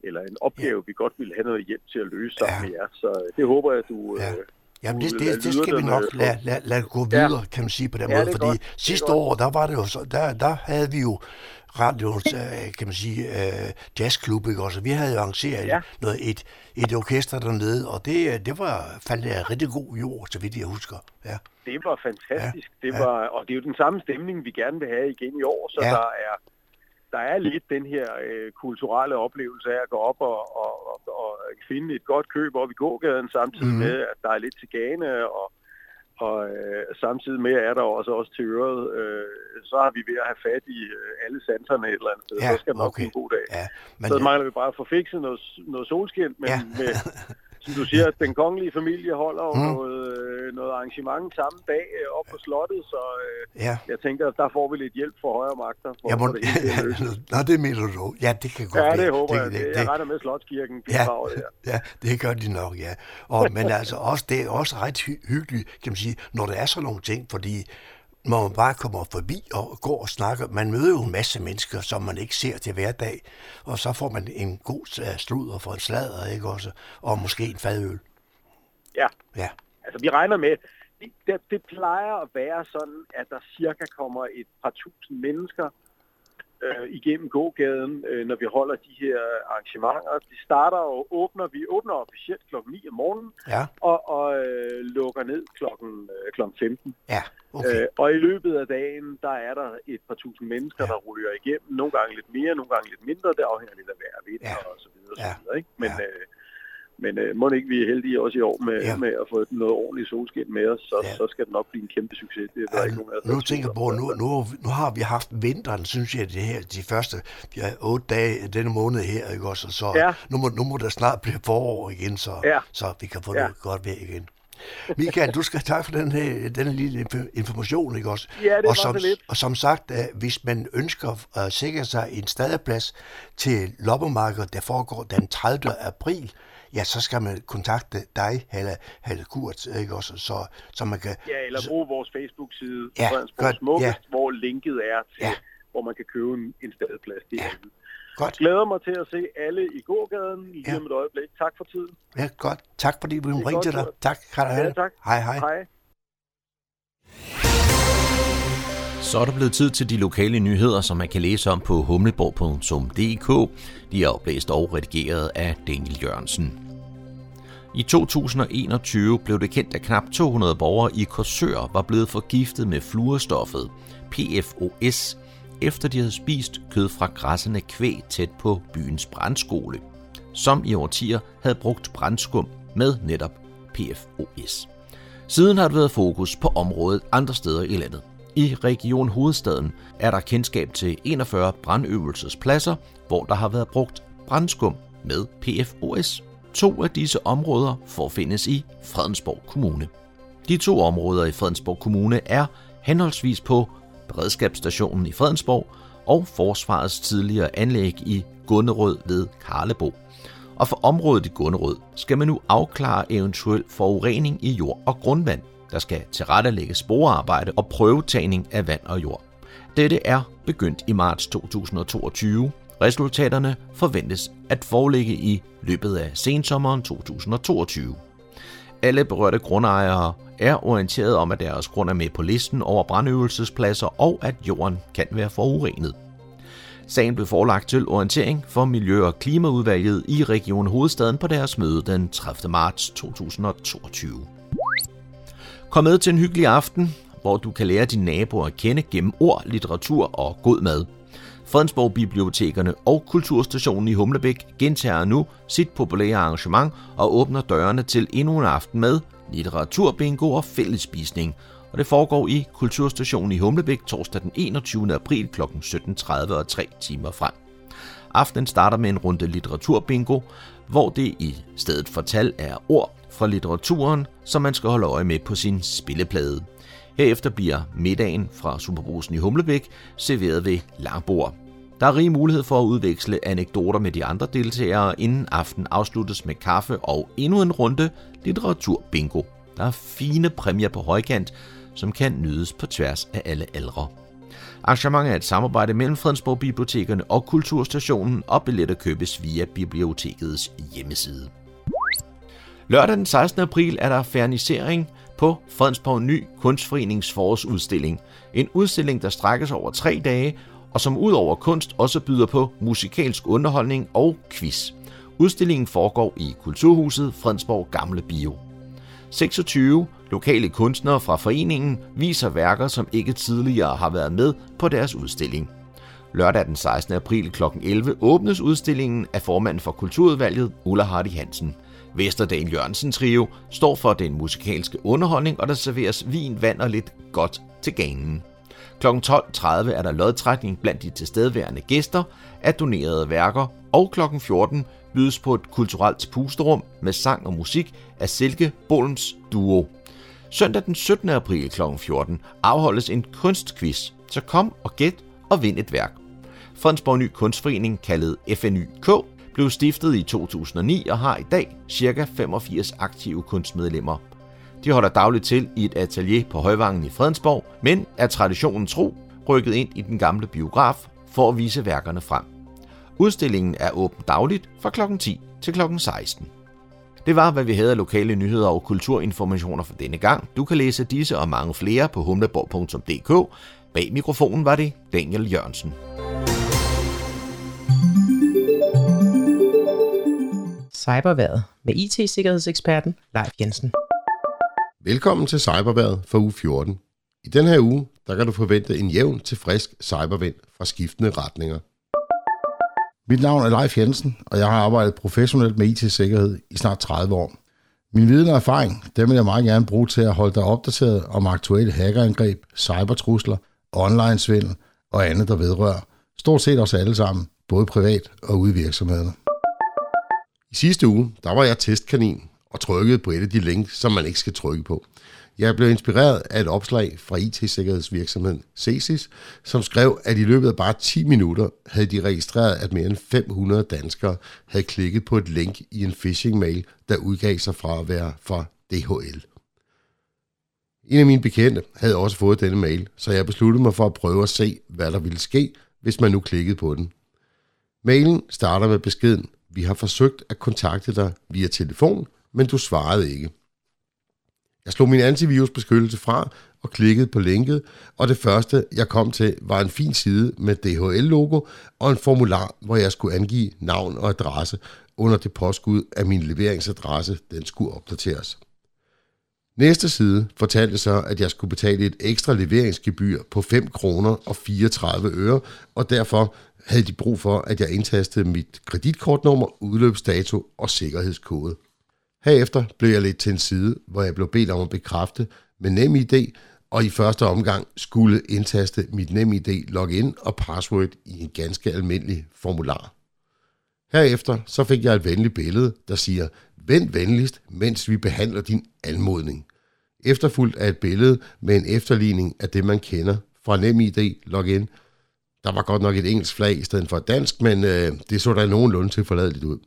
eller en opgave, ja. vi godt ville have noget hjælp til at løse sammen ja. med jer. Så øh, det håber jeg, du... Ja. Øh, Jamen, det, det, det skal vi nok lade, lade, lade gå Ja. videre, kan man sige på den Ja, måde, fordi godt. Sidste år, der var det jo så, der, der havde vi jo radioens, øh, kan man sige, øh, jazzklub, ikke også? Vi havde jo arrangeret Ja. ja. noget, et, et orkester dernede, og det, øh, det var faldt af rigtig god jord, så vidt jeg husker. Ja. Det var fantastisk. Ja, det ja. var, og det er jo den samme stemning, vi gerne vil have igen i år, så Ja. ja. der er der er lidt den her øh, kulturelle oplevelse af at gå op og, og, og, og finde et godt køb op i gågaden, samtidig mm. med, at der er lidt til gane, og, og øh, samtidig med er der også også til øret, øh, så har vi ved at have fat i øh, alle sanserne et eller andet sted. Ja, så skal det nok okay. en god dag. Ja, men så ja. mangler vi bare at få fikset noget, noget solskin, men Ja. med, som du siger, den kongelige familie holder jo Mm. noget, øh, noget arrangement samme dag øh, op på slottet, så øh, Ja. jeg tænker, der får vi lidt hjælp fra højre magter. For Jeg må, det hele. Nå, det mener du. Ja, det kan godt Ja, det håber jeg. det, Det, jeg regner med, Slotskirken Ja, bidrager ja. ja, det gør de nok, ja. Og, men altså også, det er også ret hy- hyggeligt, kan man sige, når der er sådan nogle ting, fordi når man bare kommer forbi og går og snakker, man møder jo en masse mennesker, som man ikke ser til hverdag, og så får man en god øh, sludder for en sladder, ikke også? Og måske en fadøl. Ja. Ja. Altså, vi regner med, det, det, det plejer at være sådan, at der cirka kommer et par tusind mennesker øh, igennem gågaden, øh, når vi holder de her arrangementer. De starter og åbner, vi åbner officielt klokken 9 om morgenen, Ja. og, og øh, lukker ned klokken, øh, klokken 15. Ja, okay. Øh, og i løbet af dagen, der er der et par tusind mennesker, ja. der ryger igennem. Nogle gange lidt mere, nogle gange lidt mindre. Det afhænger lidt af vejr og vind Ja. og så videre. Ja. Så videre ikke? Men, øh, Men øh, må ikke vi er heldige også i år med, Ja. ja. med at få noget ordentligt solskin med os, så, ja. så skal det nok blive en kæmpe succes. Det er der ikke nogen Nu er tænker jeg på, nu, nu, nu har vi haft vinteren, synes jeg, det her, de første ja, otte dage denne måned her, ikke også? Så Ja. nu, må, nu må der snart blive forår igen, så, Ja. så vi kan få Ja. noget godt vejr igen. Michael, du skal tak for den her, denne lille inf- information, ikke også? Ja, det og som, lidt. Og som sagt, øh, hvis man ønsker at sikre sig en stadeplads til loppemarkedet, der foregår den 30. april, ja, så skal man kontakte dig, Halle, Halle Kurt, ikke også? Så, så man kan... Ja, eller brug vores Facebook-side, Ja, godt, Smukkest, ja. hvor linket er til, Ja. hvor man kan købe en, en stadeplads. Det ja. Godt. Glæder mig til at se alle i gågaden lige Ja. om et øjeblik. Tak for tiden. Ja, godt. Tak fordi vi ringte til dig. Tak. Kan du Ja, tak. Hej, hej. Hej. Så er der blevet tid til de lokale nyheder, som man kan læse om på humleborg.dk. De er oplæst og redigeret af Daniel Jørgensen. I 2021 blev det kendt, at knap 200 borgere i Korsør var blevet forgiftet med fluorstoffet PFOS, efter de havde spist kød fra græssende kvæg tæt på byens brandskole, som i årtier havde brugt brandskum med netop PFOS. Siden har der været fokus på området andre steder i landet. I Region Hovedstaden er der kendskab til 41 brandøvelsespladser, hvor der har været brugt brandskum med PFOS. To af disse områder forfindes i Fredensborg Kommune. De to områder i Fredensborg Kommune er henholdsvis på Beredskabsstationen i Fredensborg og Forsvarets tidligere anlæg i Gunnerød ved Karlebo. Og for området i Gunnerød skal man nu afklare eventuel forurening i jord og grundvand. Der skal tilrettelægges sporearbejde og prøvetagning af vand og jord. Dette er begyndt i marts 2022. Resultaterne forventes at foreligge i løbet af sensommeren 2022. Alle berørte grundejere er orienteret om, at deres grund er med på listen over brandøvelsespladser og at jorden kan være forurenet. Sagen blev forelagt til orientering for Miljø- og Klimaudvalget i Region Hovedstaden på deres møde den 30. marts 2022. Kom med til en hyggelig aften, hvor du kan lære dine naboer at kende gennem ord, litteratur og god mad. Fredensborg Bibliotekerne og Kulturstationen i Humlebæk gentager nu sit populære arrangement og åbner dørene til endnu en aften med litteraturbingo og fællesspisning. Og det foregår i Kulturstationen i Humlebæk torsdag den 21. april kl. 17.30 og 3 timer frem. Aftenen starter med en runde litteraturbingo, hvor det i stedet for tal er ord fra litteraturen, som man skal holde øje med på sin spilleplade. Herefter bliver middagen fra Superbrusen i Humlebæk serveret ved langbord. Der er rig mulighed for at udveksle anekdoter med de andre deltagere, inden aften afsluttes med kaffe og endnu en runde litteraturbingo. Der er fine præmier på højkant, som kan nydes på tværs af alle aldre. Arrangementet er et samarbejde mellem Fredensborg Bibliotekerne og Kulturstationen, og billetter købes via bibliotekets hjemmeside. Lørdag den 16. april er der fernisering på Fredensborg Ny Kunstforenings forårsudstilling. En udstilling, der strækkes over tre dage, og som ud over kunst også byder på musikalsk underholdning og quiz. Udstillingen foregår i Kulturhuset Fredensborg Gamle Bio. 26 lokale kunstnere fra foreningen viser værker, som ikke tidligere har været med på deres udstilling. Lørdag den 16. april kl. 11 åbnes udstillingen af formanden for Kulturudvalget, Ulla Hardy Hansen. Vesterdal Jørgensen Trio står for den musikalske underholdning, og der serveres vin, vand og lidt godt til ganen. Kl. 12.30 er der lodtrækning blandt de tilstedeværende gæster af donerede værker, og kl. 14 bydes på et kulturelt pusterum med sang og musik af Silke Bolms Duo. Søndag den 17. april kl. 14 afholdes en kunstquiz, så kom og gæt og vind et værk. Fredensborg Ny Kunstforening, kaldet FNYK, blev stiftet i 2009 og har i dag ca. 85 aktive kunstmedlemmer. De holder dagligt til i et atelier på Højvangen i Fredensborg, men er traditionen tro rykket ind i den gamle biograf for at vise værkerne frem. Udstillingen er åben dagligt fra kl. 10 til kl. 16. Det var, hvad vi havde af lokale nyheder og kulturinformationer for denne gang. Du kan læse disse og mange flere på humleborg.dk. Bag mikrofonen var det Daniel Jørgensen. Cyberværet med IT-sikkerhedseksperten Leif Jensen. Velkommen til Cyberværet for uge 14. I den her uge, der kan du forvente en jævn til frisk cybervind fra skiftende retninger. Mit navn er Leif Jensen, og jeg har arbejdet professionelt med IT-sikkerhed i snart 30 år. Min viden og erfaring, dem vil jeg meget gerne bruge til at holde dig opdateret om aktuelle hackerangreb, cybertrusler, online-svindel og andet, der vedrører. Stort set os alle sammen, både privat og ude i virksomhederne. I sidste uge, der var jeg testkanin og trykkede på et af de links, som man ikke skal trykke på. Jeg blev inspireret af et opslag fra IT-sikkerhedsvirksomheden Cesis, som skrev, at i løbet af bare 10 minutter havde de registreret, at mere end 500 danskere havde klikket på et link i en phishing-mail, der udgav sig fra at være fra DHL. En af mine bekendte havde også fået denne mail, så jeg besluttede mig for at prøve at se, hvad der ville ske, hvis man nu klikkede på den. Mailen starter med beskeden, vi har forsøgt at kontakte dig via telefon, men du svarede ikke. Jeg slog min antivirusbeskyttelse fra og klikkede på linket, og det første, jeg kom til, var en fin side med DHL-logo og en formular, hvor jeg skulle angive navn og adresse under det påskud, at min leveringsadresse den skulle opdateres. Næste side fortalte så, at jeg skulle betale et ekstra leveringsgebyr på 5 kroner og 34 øre, og derfor havde de brug for, at jeg indtastede mit kreditkortnummer, udløbsdato og sikkerhedskode. Herefter blev jeg lidt til en side, hvor jeg blev bedt om at bekræfte med NemID, og i første omgang skulle indtaste mit NemID login og password i en ganske almindelig formular. Herefter så fik jeg et venligt billede, der siger, vent venligst, mens vi behandler din anmodning. Efterfulgt af et billede med en efterligning af det, man kender fra NemID login. Der var godt nok et engelsk flag i stedet for et dansk, men øh, det så da nogenlunde til forladeligt ud.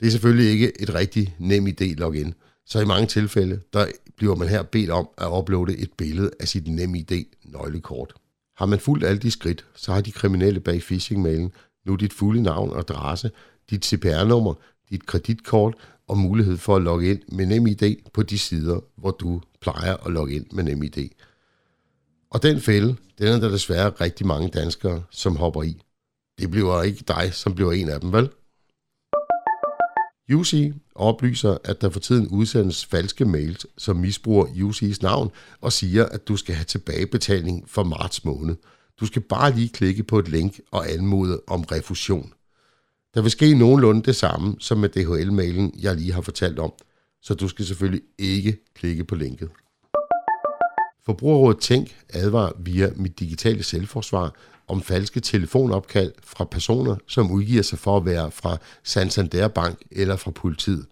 Det er selvfølgelig ikke et rigtig nem idé login, så i mange tilfælde, der bliver man her bedt om at uploade et billede af sit NemID nøglekort. Har man fulgt alle de skridt, så har de kriminelle bag phishing-mailen nu dit fulde navn og adresse, dit CPR-nummer, dit kreditkort og mulighed for at logge ind med NemID på de sider, hvor du plejer at logge ind med NemID. Og den fælde, den er der desværre rigtig mange danskere, som hopper i. Det bliver ikke dig, som bliver en af dem, vel? UC oplyser, at der for tiden udsendes falske mails, som misbruger UC's navn og siger, at du skal have tilbagebetaling for marts måned. Du skal bare lige klikke på et link og anmode om refusion. Der vil ske nogenlunde det samme som med DHL-mailen, jeg lige har fortalt om, så du skal selvfølgelig ikke klikke på linket. Forbrugerrådet Tænk advarer via mit digitale selvforsvar om falske telefonopkald fra personer, som udgiver sig for at være fra Santander Bank eller fra politiet.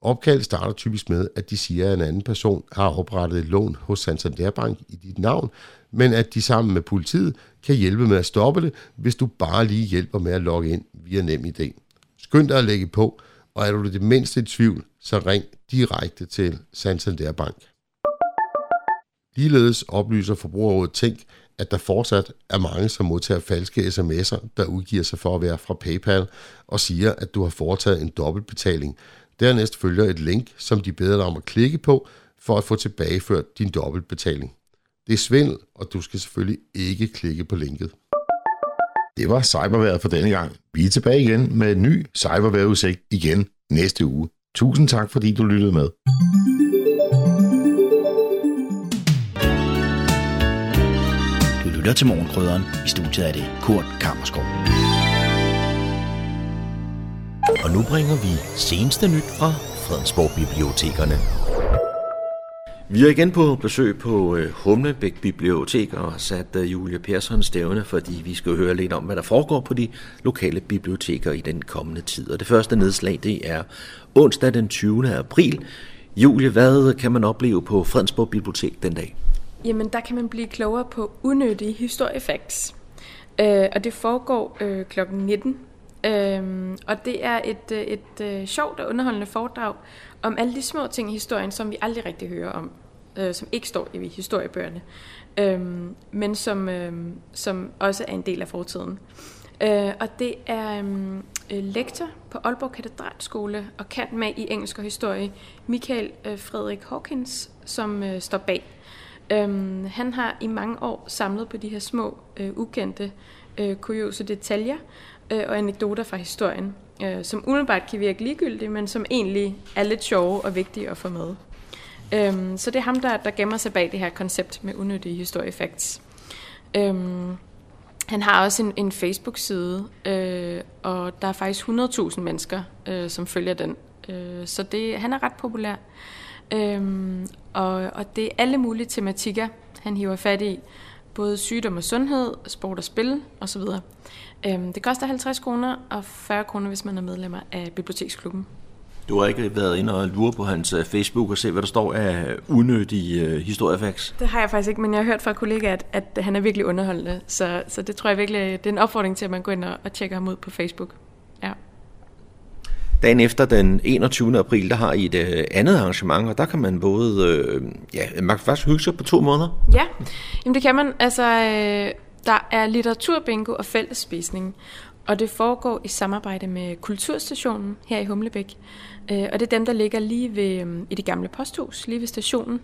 Opkald starter typisk med, at de siger, at en anden person har oprettet et lån hos Santander Bank i dit navn, men at de sammen med politiet kan hjælpe med at stoppe det, hvis du bare lige hjælper med at logge ind via NemID. Skynd dig at lægge på, og er du det mindste i tvivl, så ring direkte til Santander Bank. Ligeledes oplyser Forbrugerrådet Tænk, at der fortsat er mange, som modtager falske sms'er, der udgiver sig for at være fra PayPal og siger, at du har foretaget en dobbeltbetaling. Dernæst følger et link, som de beder dig om at klikke på, for at få tilbageført din dobbeltbetaling. Det er svindel, og du skal selvfølgelig ikke klikke på linket. Det var cyberværet for denne gang. Vi er tilbage igen med en ny cyberværetudsigt igen næste uge. Tusind tak, fordi du lyttede med. Lytter til Morgenkrydderen. I studiet er det Kurt Kammerskov. Og nu bringer vi seneste nyt fra Fredensborg Bibliotekerne. Vi er igen på besøg på øh, Humlebæk Bibliotek og har sat øh, Julie Persson stævne, fordi vi skal høre lidt om, hvad der foregår på de lokale biblioteker i den kommende tid. Og det første nedslag, det er onsdag den 20. april. Julie, hvad kan man opleve på Fredensborg Bibliotek den dag? Jamen, der kan man blive klogere på unødige historiefacts. Øh, og det foregår øh, kl. 19. Øh, og det er et, øh, et øh, sjovt og underholdende foredrag om alle de små ting i historien, som vi aldrig rigtig hører om, øh, som ikke står i historiebøgerne, øh, men som, øh, som også er en del af fortiden. Øh, og det er øhm, øh, lektor på Aalborg Katedralskole og kan med i engelsk og historie, Michael øh, Frederik Hawkins, som øh, står bag. Øhm, han har i mange år samlet på de her små, øh, ukendte, øh, kuriose detaljer øh, og anekdoter fra historien, øh, som umiddelbart kan virke ligegyldige, men som egentlig er lidt sjove og vigtige at få med. Øhm, så det er ham, der, der gemmer sig bag det her koncept med unødige historiefacts. Øhm, han har også en, en Facebook-side, øh, og der er faktisk 100.000 mennesker, øh, som følger den. Øh, så det, han er ret populær. Øhm, og, og det er alle mulige tematikker, han hiver fat i. Både sygdom og sundhed, sport og spil osv. Øh, det koster 50 kroner og 40 kroner, hvis man er medlemmer af Biblioteksklubben. Du har ikke været inde og lure på hans øh, Facebook og se, hvad der står af unødige uh, historiefacts? Det har jeg faktisk ikke, men jeg har hørt fra kollegaer, at, at han er virkelig underholdende. Så, så det tror jeg virkelig, det er en opfordring til, at man går ind og, og tjekker ham ud på Facebook. Dagen efter den 21. april, der har I et øh, andet arrangement, og der kan man både, øh, ja, man kan faktisk hygge sig på to måneder. Ja, Jamen, det kan man. Altså, øh, der er litteraturbingo og fællesspisning, og det foregår i samarbejde med Kulturstationen her i Humlebæk. Øh, og det er dem, der ligger lige ved, øh, i det gamle posthus, lige ved stationen.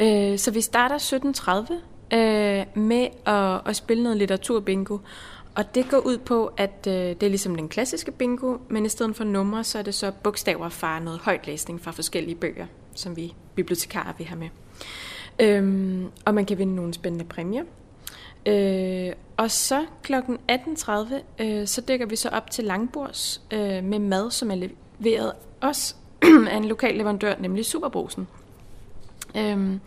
Øh, så vi starter 17.30 øh, med at, at spille noget litteraturbingo. Og det går ud på, at øh, det er ligesom den klassiske bingo, men i stedet for numre, så er det så bogstaver fra noget højtlæsning fra forskellige bøger, som vi bibliotekarer vi har med. Øhm, og man kan vinde nogle spændende præmier. Øh, og så kl. 18.30, øh, så dækker vi så op til Langbords øh, med mad, som er leveret os af en lokal leverandør, nemlig Superbrosen. Øhm,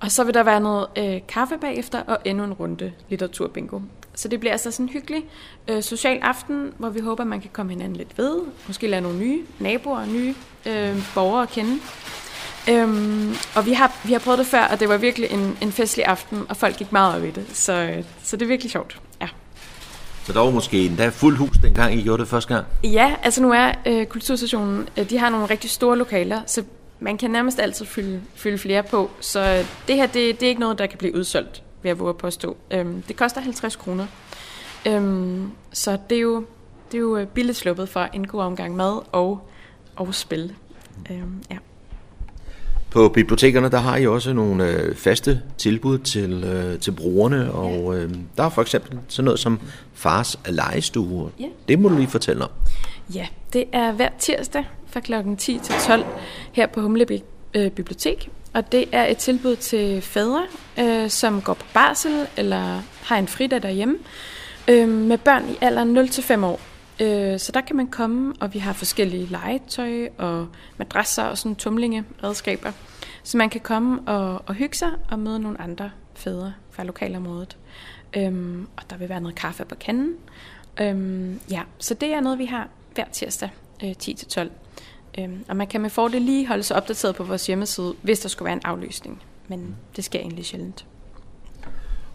og så vil der være noget øh, kaffe bagefter og endnu en runde litteraturbingo. Så det bliver altså sådan en hyggelig øh, social aften, hvor vi håber, man kan komme hinanden lidt ved. Måske lade nogle nye naboer nye øh, borgere at kende. Øhm, og vi har, vi har prøvet det før, og det var virkelig en, en festlig aften, og folk gik meget op i det. Så, så det er virkelig sjovt. Ja. Så der var måske endda fuld hus, dengang I gjorde det første gang? Ja, altså nu er øh, Kulturstationen, øh, de har nogle rigtig store lokaler, så man kan nærmest altid fylde, fylde flere på. Så det her, det, det er ikke noget, der kan blive udsolgt, ved at våge påstå. Øhm, det koster 50 kroner. Øhm, så det er, jo, det er jo øh, billigt sluppet for en god omgang mad og, og spil. Øhm, ja. På bibliotekerne, der har I også nogle øh, faste tilbud til, øh, til brugerne, og øh, der er for eksempel sådan noget som Fars legestue. Ja. Det må du lige fortælle om. Ja, det er hver tirsdag fra kl. 10 til 12 her på Humle øh, Bibliotek. Og det er et tilbud til fædre, øh, som går på barsel eller har en fridag derhjemme, øh, med børn i alderen 0-5 år. Øh, så der kan man komme, og vi har forskellige legetøj og madrasser og sådan tumlinge redskaber. Så man kan komme og, og hygge sig og møde nogle andre fædre fra lokalområdet. Øhm, og der vil være noget kaffe på kanden. Øhm, ja, så det er noget, vi har hver tirsdag øh, 10-12. Øhm, og man kan med fordel lige holde sig opdateret på vores hjemmeside, hvis der skulle være en aflysning. Men det sker egentlig sjældent.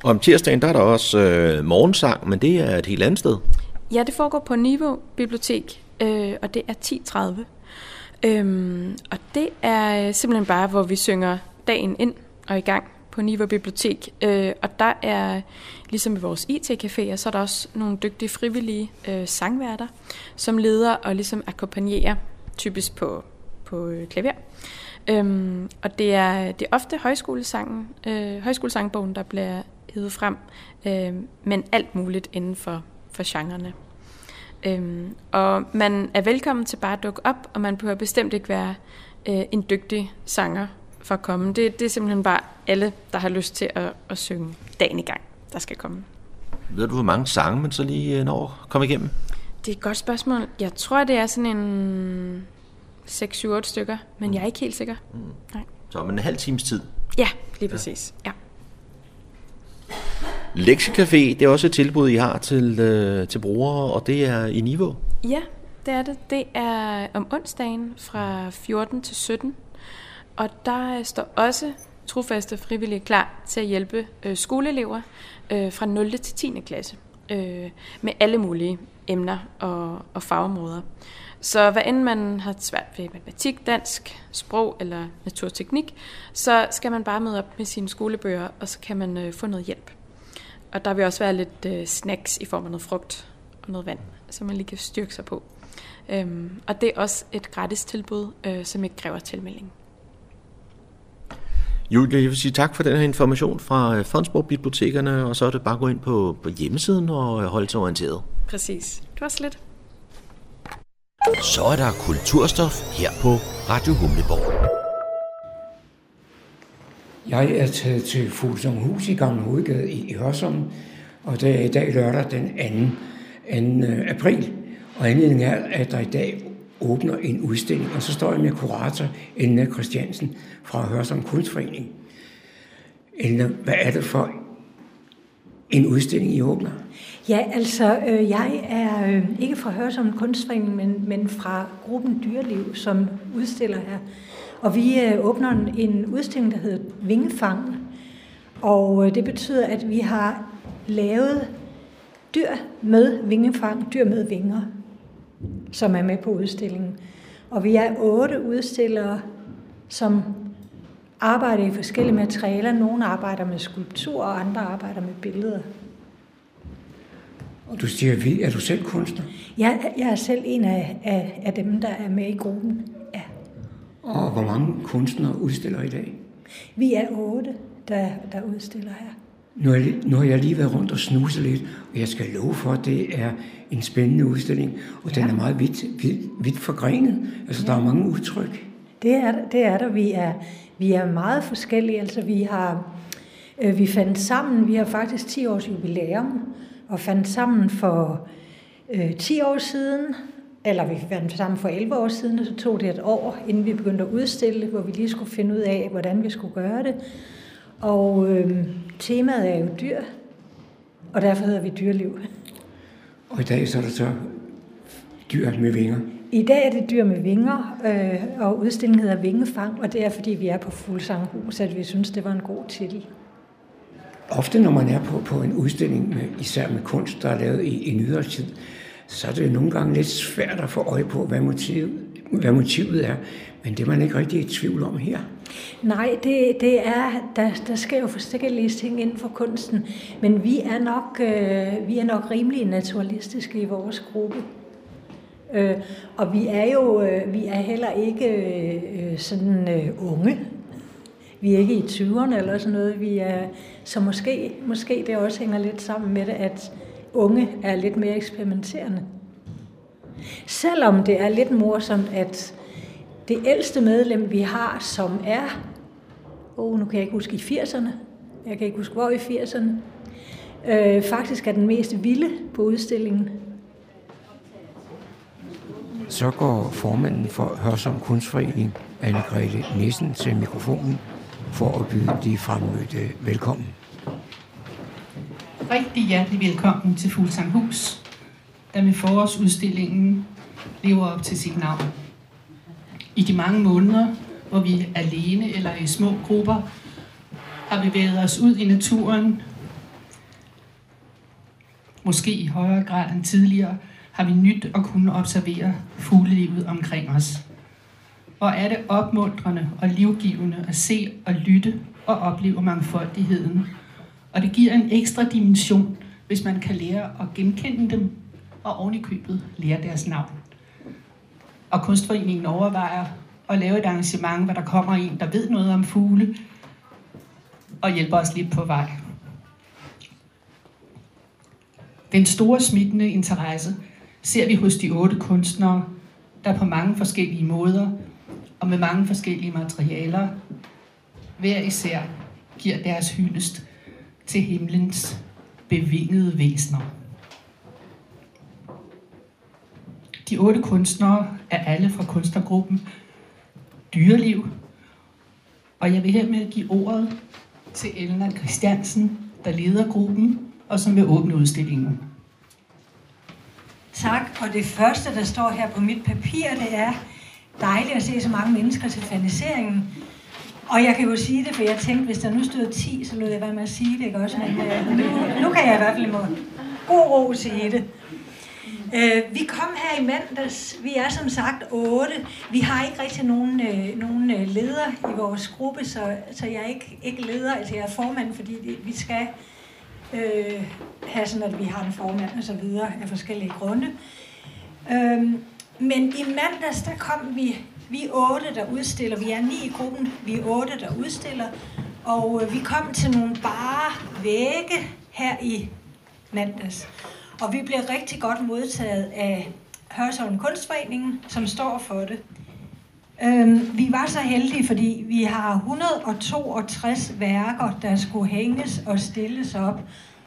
Og om tirsdagen, der er der også øh, morgensang, men det er et helt andet sted. Ja, det foregår på Niveau Bibliotek, øh, og det er 10.30. Øhm, og det er øh, simpelthen bare, hvor vi synger dagen ind og i gang på Niveau Bibliotek. Øh, og der er, ligesom i vores IT-caféer, så er der også nogle dygtige frivillige øh, sangværter, som leder og ligesom akkompagnerer, typisk på, på øh, klaver. Øhm, og det er, det er ofte højskolesangen, øh, højskolesangbogen, der bliver hævet frem, øh, men alt muligt inden for, for genrerne. Øhm, og man er velkommen til bare at dukke op, og man behøver bestemt ikke være øh, en dygtig sanger for at komme. Det, det er simpelthen bare alle, der har lyst til at, at synge dagen i gang, der skal komme. Ved du, hvor mange sange man så lige øh, når at komme igennem? Det er et godt spørgsmål. Jeg tror, det er sådan en 6-7-8 stykker, men mm. jeg er ikke helt sikker. Mm. Nej. Så om en halv times tid? Ja, lige præcis. Ja. Lektiecafé, det er også et tilbud, I har til, øh, til brugere, og det er i niveau. Ja, det er det. Det er om onsdagen fra 14 til 17. Og der står også trofaste frivillige klar til at hjælpe øh, skoleelever øh, fra 0. til 10. klasse øh, med alle mulige emner og, og fagområder. Så hvad end man har svært ved matematik, dansk, sprog eller naturteknik, så skal man bare møde op med sine skolebøger, og så kan man øh, få noget hjælp. Og der vil også være lidt øh, snacks i form af noget frugt og noget vand, så man lige kan styrke sig på. Øhm, og det er også et gratis tilbud, øh, som ikke kræver tilmelding. Julie, jeg vil sige tak for den her information fra øh, Fondsborg Bibliotekerne, og så er det bare at gå ind på, på hjemmesiden og øh, holde sig orienteret. Præcis. Det var så lidt. Så er der kulturstof her på Radio Humleborg. Jeg er taget til Fuglsang Hus i Gamle Hovedgade i, Hørsholm, Og det er i dag lørdag den 2. 2. april. Og anledningen er, at der i dag åbner en udstilling, og så står jeg med kurator Elna Christiansen fra Hørsom Kunstforening. Elna, hvad er det for en udstilling, I åbner? Ja, altså, øh, jeg er øh, ikke fra Hørsom Kunstforening, men, men fra gruppen Dyreliv, som udstiller her. Og vi øh, åbner en, en udstilling, der hedder Vingefang. Og øh, det betyder, at vi har lavet dyr med vingefang, dyr med vinger, som er med på udstillingen. Og vi er otte udstillere, som arbejder i forskellige materialer. Nogle arbejder med skulptur, og andre arbejder med billeder. Og du siger, vi er du selv kunstner? Jeg, jeg er selv en af, af, af dem, der er med i gruppen. Ja. Og hvor mange kunstnere udstiller i dag? Vi er otte, der, der udstiller her. Nu har, jeg, nu har jeg lige været rundt og snuse lidt, og jeg skal love for, at det er en spændende udstilling, og ja. den er meget vidt, vidt, vidt forgrenet. Altså, ja. der er mange udtryk. Det er, det er der. Vi er, vi er meget forskellige. Altså, vi har øh, vi fandt sammen, vi har faktisk 10 års jubilæum, og fandt sammen for øh, 10 år siden, eller vi fandt sammen for 11 år siden, og så tog det et år, inden vi begyndte at udstille, hvor vi lige skulle finde ud af, hvordan vi skulle gøre det. Og øh, temaet er jo dyr, og derfor hedder vi dyrliv. Og i dag så er det så dyr med vinger. I dag er det dyr med vinger, øh, og udstillingen hedder Vingefang, og det er fordi vi er på Fuglsanghus, at vi synes, det var en god titel. Ofte når man er på, på en udstilling, med, især med kunst, der er lavet i, i nyere tid, så er det nogle gange lidt svært at få øje på, hvad motivet, hvad motivet er. Men det er man ikke rigtig i tvivl om her. Nej, det, det er, der, der sker jo forskellige ting inden for kunsten, men vi er nok, øh, vi er nok rimelig naturalistiske i vores gruppe. Øh, og vi er jo øh, vi er heller ikke øh, sådan øh, unge. Vi er ikke i 20'erne eller sådan noget. Vi er, så måske, måske det også hænger lidt sammen med det, at unge er lidt mere eksperimenterende. Selvom det er lidt morsomt, at det ældste medlem, vi har, som er, oh, nu kan jeg ikke huske i 80'erne, jeg kan ikke huske hvor i 80'erne, øh, faktisk er den mest vilde på udstillingen. Så går formanden for Hørsom Kunstforening, Anne-Grethe Nissen, til mikrofonen for at byde de fremmødte velkommen. Rigtig hjertelig velkommen til Fuglsanghus, der med forårsudstillingen lever op til sit navn. I de mange måneder, hvor vi alene eller i små grupper har bevæget os ud i naturen, måske i højere grad end tidligere, har vi nyt at kunne observere fuglelivet omkring os. Og er det opmuntrende og livgivende at se og lytte og opleve mangfoldigheden. Og det giver en ekstra dimension, hvis man kan lære at genkende dem og oven i købet lære deres navn. Og Kunstforeningen overvejer at lave et arrangement, hvor der kommer en, der ved noget om fugle, og hjælper os lidt på vej. Den store smittende interesse ser vi hos de otte kunstnere, der på mange forskellige måder og med mange forskellige materialer hver især giver deres hyldest til himlens bevingede væsener. De otte kunstnere er alle fra kunstnergruppen Dyreliv, og jeg vil hermed give ordet til Elna Christiansen, der leder gruppen og som vil åbne udstillingen. Og det første, der står her på mit papir, det er dejligt at se så mange mennesker til faniseringen. Og jeg kan jo sige det, for jeg tænkte, hvis der nu stod 10, så lød jeg være med at sige det, ikke også? Men øh, nu, nu kan jeg i hvert fald imod god ro sige det. Uh, vi kom her i mandags. Vi er som sagt otte. Vi har ikke rigtig nogen, øh, nogen øh, leder i vores gruppe, så, så jeg er ikke, ikke leder. Altså jeg er formand, fordi vi skal øh, have sådan, at vi har en formand og så videre af forskellige grunde. Øhm, men i mandags, der kom vi, vi otte, der udstiller. Vi er ni i gruppen, vi er otte, der udstiller. Og øh, vi kom til nogle bare vægge her i mandags. Og vi blev rigtig godt modtaget af Hørsholm Kunstforeningen, som står for det. Øhm, vi var så heldige, fordi vi har 162 værker, der skulle hænges og stilles op.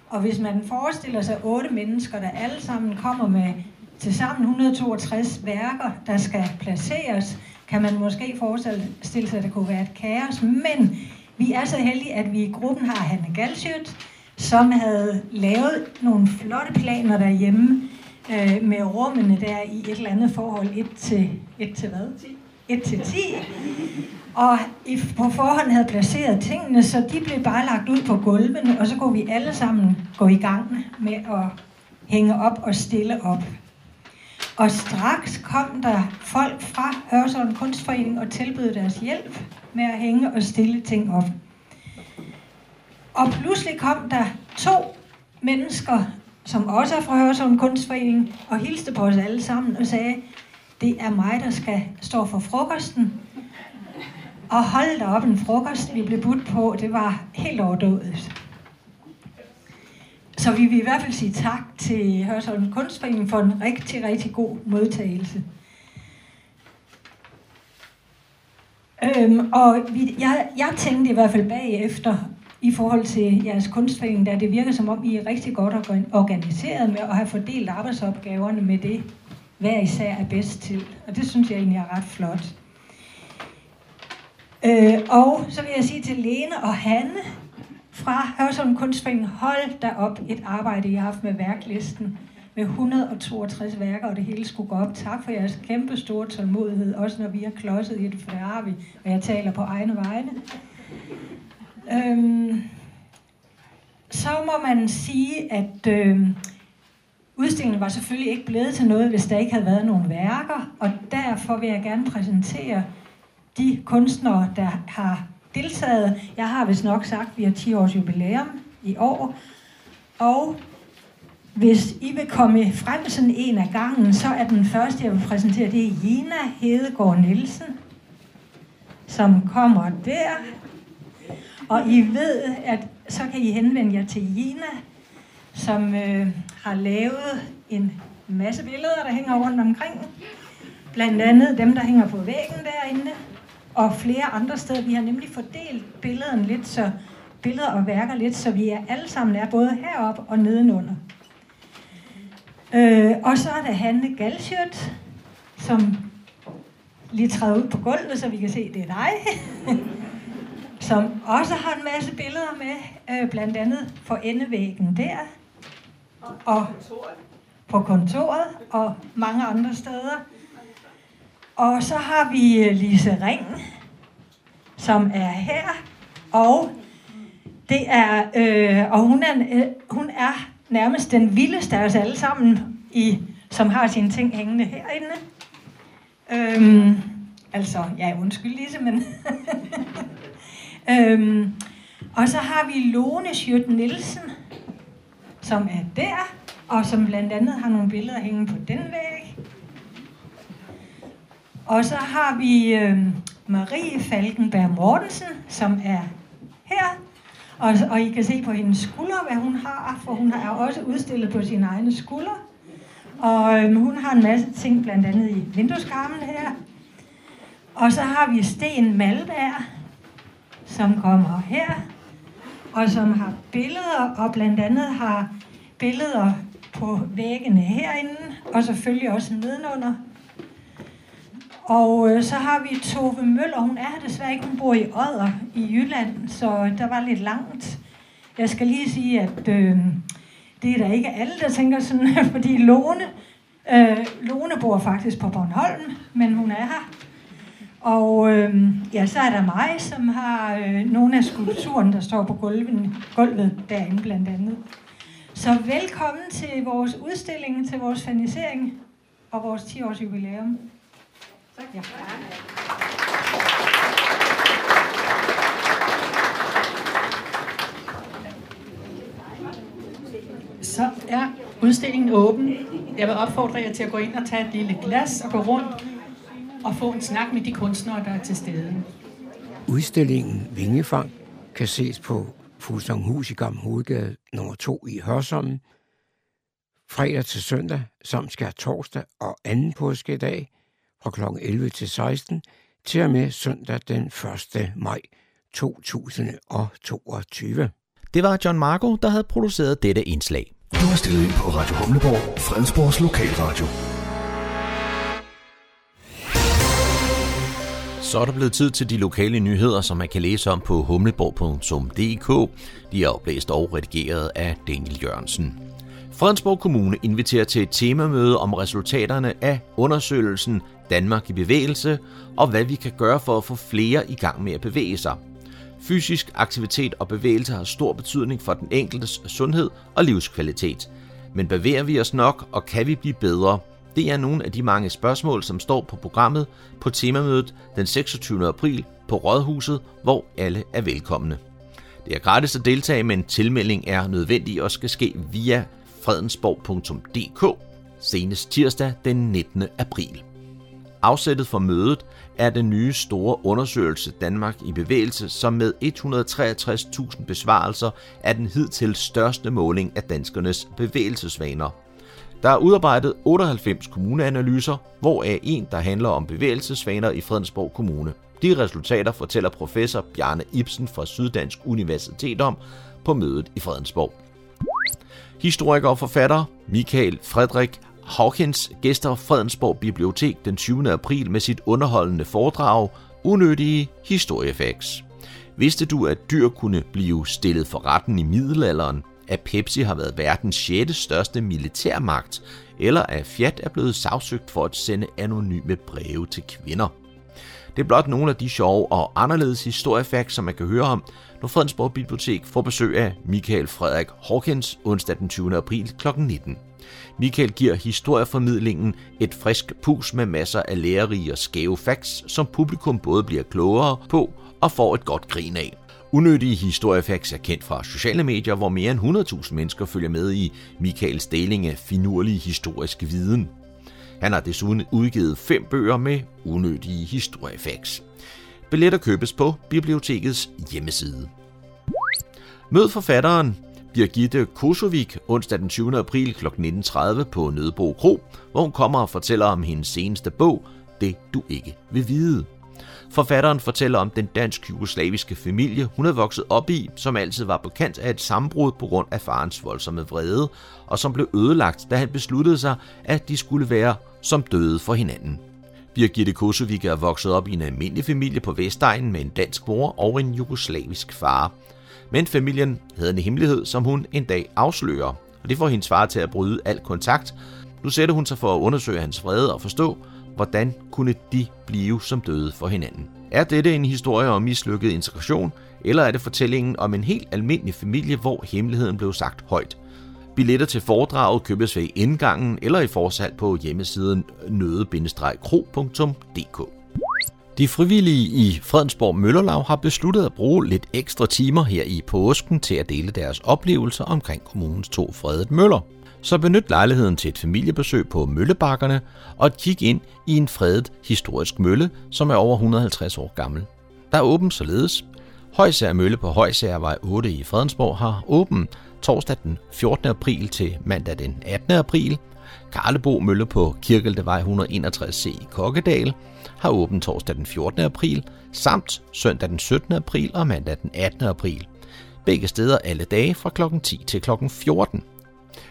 Og hvis man forestiller sig otte mennesker, der alle sammen kommer med til sammen 162 værker, der skal placeres, kan man måske forestille sig, at det kunne være et kaos. Men vi er så heldige, at vi i gruppen har Hanne Galsjøt, som havde lavet nogle flotte planer derhjemme øh, med rummene der i et eller andet forhold 1 til, 1 til hvad? 1 til 10. Og i, på forhånd havde placeret tingene, så de blev bare lagt ud på gulvene, og så kunne vi alle sammen gå i gang med at hænge op og stille op. Og straks kom der folk fra Hørsholm Kunstforening og tilbød deres hjælp med at hænge og stille ting op. Og pludselig kom der to mennesker, som også er fra Hørsholm Kunstforening, og hilste på os alle sammen og sagde, det er mig, der skal stå for frokosten. Og hold da op en frokost, vi blev budt på, det var helt overdådigt. Så vi vil i hvert fald sige tak til Hørsholm Kunstforening for en rigtig, rigtig god modtagelse. Øhm, og vi, jeg, jeg tænkte i hvert fald bagefter, i forhold til jeres kunstforening, da det virker som om, I er rigtig godt organiseret med at have fordelt arbejdsopgaverne med det, hver især er bedst til. Og det synes jeg egentlig er ret flot. Øh, og så vil jeg sige til Lene og Hanne fra Hørsholm Kunstforening, hold da op et arbejde, I har haft med værklisten med 162 værker, og det hele skulle gå op. Tak for jeres kæmpe store tålmodighed, også når vi har klodset i det, for det har vi, og jeg taler på egne vegne. Øhm, så må man sige, at øhm, udstillingen var selvfølgelig ikke blevet til noget, hvis der ikke havde været nogen værker, og derfor vil jeg gerne præsentere de kunstnere, der har deltaget. Jeg har vist nok sagt, at vi har 10 års jubilæum i år, og hvis I vil komme frem sådan en af gangen, så er den første, jeg vil præsentere, det er Jena Hedegaard Nielsen, som kommer der. Og I ved, at så kan I henvende jer til Jena, som øh, har lavet en masse billeder, der hænger rundt omkring. Blandt andet dem, der hænger på væggen derinde, og flere andre steder. Vi har nemlig fordelt billederne lidt, så billeder og værker lidt, så vi er alle sammen er både heroppe og nedenunder. Øh, og så er der Hanne Galschøt, som lige træder ud på gulvet, så vi kan se, at det er dig. som også har en masse billeder med, øh, blandt andet for endevæggen der, og på kontoret, og mange andre steder. Og så har vi øh, Lise Ring, som er her, og det er, øh, og hun er, øh, hun er nærmest den vildeste af os alle sammen, i, som har sine ting hængende herinde. Øhm, altså, ja, undskyld Lise, men... øhm, og så har vi Lone Schjøt Nielsen, som er der, og som blandt andet har nogle billeder hængende på den væg. Og så har vi øh, Marie Falkenberg Mortensen, som er her. Og, og I kan se på hendes skuldre, hvad hun har, for hun har også udstillet på sine egne skuldre. Og øh, hun har en masse ting, blandt andet i vindueskarmen her. Og så har vi Sten Malberg, som kommer her, og som har billeder, og blandt andet har billeder på væggene herinde, og selvfølgelig også nedenunder. Og øh, så har vi Tove Møller, hun er desværre ikke, hun bor i Odder i Jylland, så der var lidt langt. Jeg skal lige sige, at øh, det er der ikke alle, der tænker sådan, fordi Lone, øh, Lone bor faktisk på Bornholm, men hun er her. Og øh, ja, så er der mig, som har øh, nogle af skulpturen, der står på gulvet, gulvet derinde blandt andet. Så velkommen til vores udstilling, til vores fanisering og vores 10-års jubilæum. Tak. Ja. Så er udstillingen åben. Jeg vil opfordre jer til at gå ind og tage et lille glas og gå rundt og få en snak med de kunstnere, der er til stede. Udstillingen Vingefang kan ses på Fuglsanghus i Gamle Hovedgade nummer 2 i Hørsholm, fredag til søndag, samt skær torsdag og anden påskedag fra kl. 11 til 16 til og med søndag den 1. maj 2022. Det var John Marco, der havde produceret dette indslag. Du har stillet ind på Radio Humleborg, Fredensborgs lokalradio. Så er der blevet tid til de lokale nyheder, som man kan læse om på humleborg.dk. De er oplæst og redigeret af Daniel Jørgensen. Fredensborg Kommune inviterer til et temamøde om resultaterne af undersøgelsen Danmark i bevægelse, og hvad vi kan gøre for at få flere i gang med at bevæge sig. Fysisk aktivitet og bevægelse har stor betydning for den enkeltes sundhed og livskvalitet. Men bevæger vi os nok, og kan vi blive bedre? Det er nogle af de mange spørgsmål, som står på programmet på temamødet den 26. april på Rådhuset, hvor alle er velkomne. Det er gratis at deltage, men tilmelding er nødvendig og skal ske via fredensborg.dk senest tirsdag den 19. april. Afsættet for mødet er den nye store undersøgelse Danmark i bevægelse, som med 163.000 besvarelser er den hidtil største måling af danskernes bevægelsesvaner. Der er udarbejdet 98 kommuneanalyser, hvoraf en, der handler om bevægelsesvaner i Fredensborg Kommune. De resultater fortæller professor Bjarne Ibsen fra Syddansk Universitet om på mødet i Fredensborg. Historiker og forfatter Michael Frederik Hawkins gæster Fredensborg Bibliotek den 20. april med sit underholdende foredrag Unødige historiefacts. Vidste du, at dyr kunne blive stillet for retten i middelalderen? At Pepsi har været verdens 6. største militærmagt? Eller at Fiat er blevet sagsøgt for at sende anonyme breve til kvinder? Det er blot nogle af de sjove og anderledes historiefacts, som man kan høre om, når Fredensborg Bibliotek får besøg af Michael Frederik Hawkins onsdag den 20. april kl. 19. Michael giver historieformidlingen et frisk pus med masser af lærerige og skæve facts, som publikum både bliver klogere på og får et godt grin af. Unødige historiefacts er kendt fra sociale medier, hvor mere end 100.000 mennesker følger med i Michaels deling af finurlig historisk viden. Han har desuden udgivet fem bøger med unødige historiefacts. Billetter købes på bibliotekets hjemmeside. Mød forfatteren Birgitte Kosovik onsdag den 20. april kl. 19.30 på Nødebo Kro, hvor hun kommer og fortæller om hendes seneste bog, Det du ikke vil vide. Forfatteren fortæller om den dansk-jugoslaviske familie, hun er vokset op i, som altid var på kant af et sammenbrud på grund af farens voldsomme vrede, og som blev ødelagt, da han besluttede sig, at de skulle være som døde for hinanden. Birgitte Kosovik er vokset op i en almindelig familie på Vestegnen med en dansk mor og en jugoslavisk far. Men familien havde en hemmelighed, som hun en dag afslører, og det får hendes far til at bryde al kontakt. Nu sætter hun sig for at undersøge hans vrede og forstå, hvordan kunne de blive som døde for hinanden. Er dette en historie om mislykket integration, eller er det fortællingen om en helt almindelig familie, hvor hemmeligheden blev sagt højt? Billetter til foredraget købes ved indgangen eller i forsalg på hjemmesiden nøde-kro.dk. De frivillige i Fredensborg Møllerlag har besluttet at bruge lidt ekstra timer her i påsken til at dele deres oplevelser omkring kommunens to fredede møller. Så benyt lejligheden til et familiebesøg på Møllebakkerne og kig ind i en fredet historisk mølle, som er over 150 år gammel. Der er åben således. Højsager Mølle på Højsagervej 8 i Fredensborg har åben torsdag den 14. april til mandag den 18. april. Karlebo Mølle på Kirkeldevej 161C i Kokkedal har åbent torsdag den 14. april, samt søndag den 17. april og mandag den 18. april. Begge steder alle dage fra kl. 10 til kl. 14.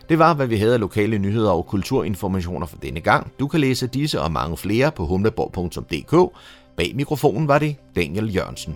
Det var, hvad vi havde af lokale nyheder og kulturinformationer for denne gang. Du kan læse disse og mange flere på humleborg.dk. Bag mikrofonen var det Daniel Jørgensen.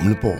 Radio Humleborg. Nordsjællands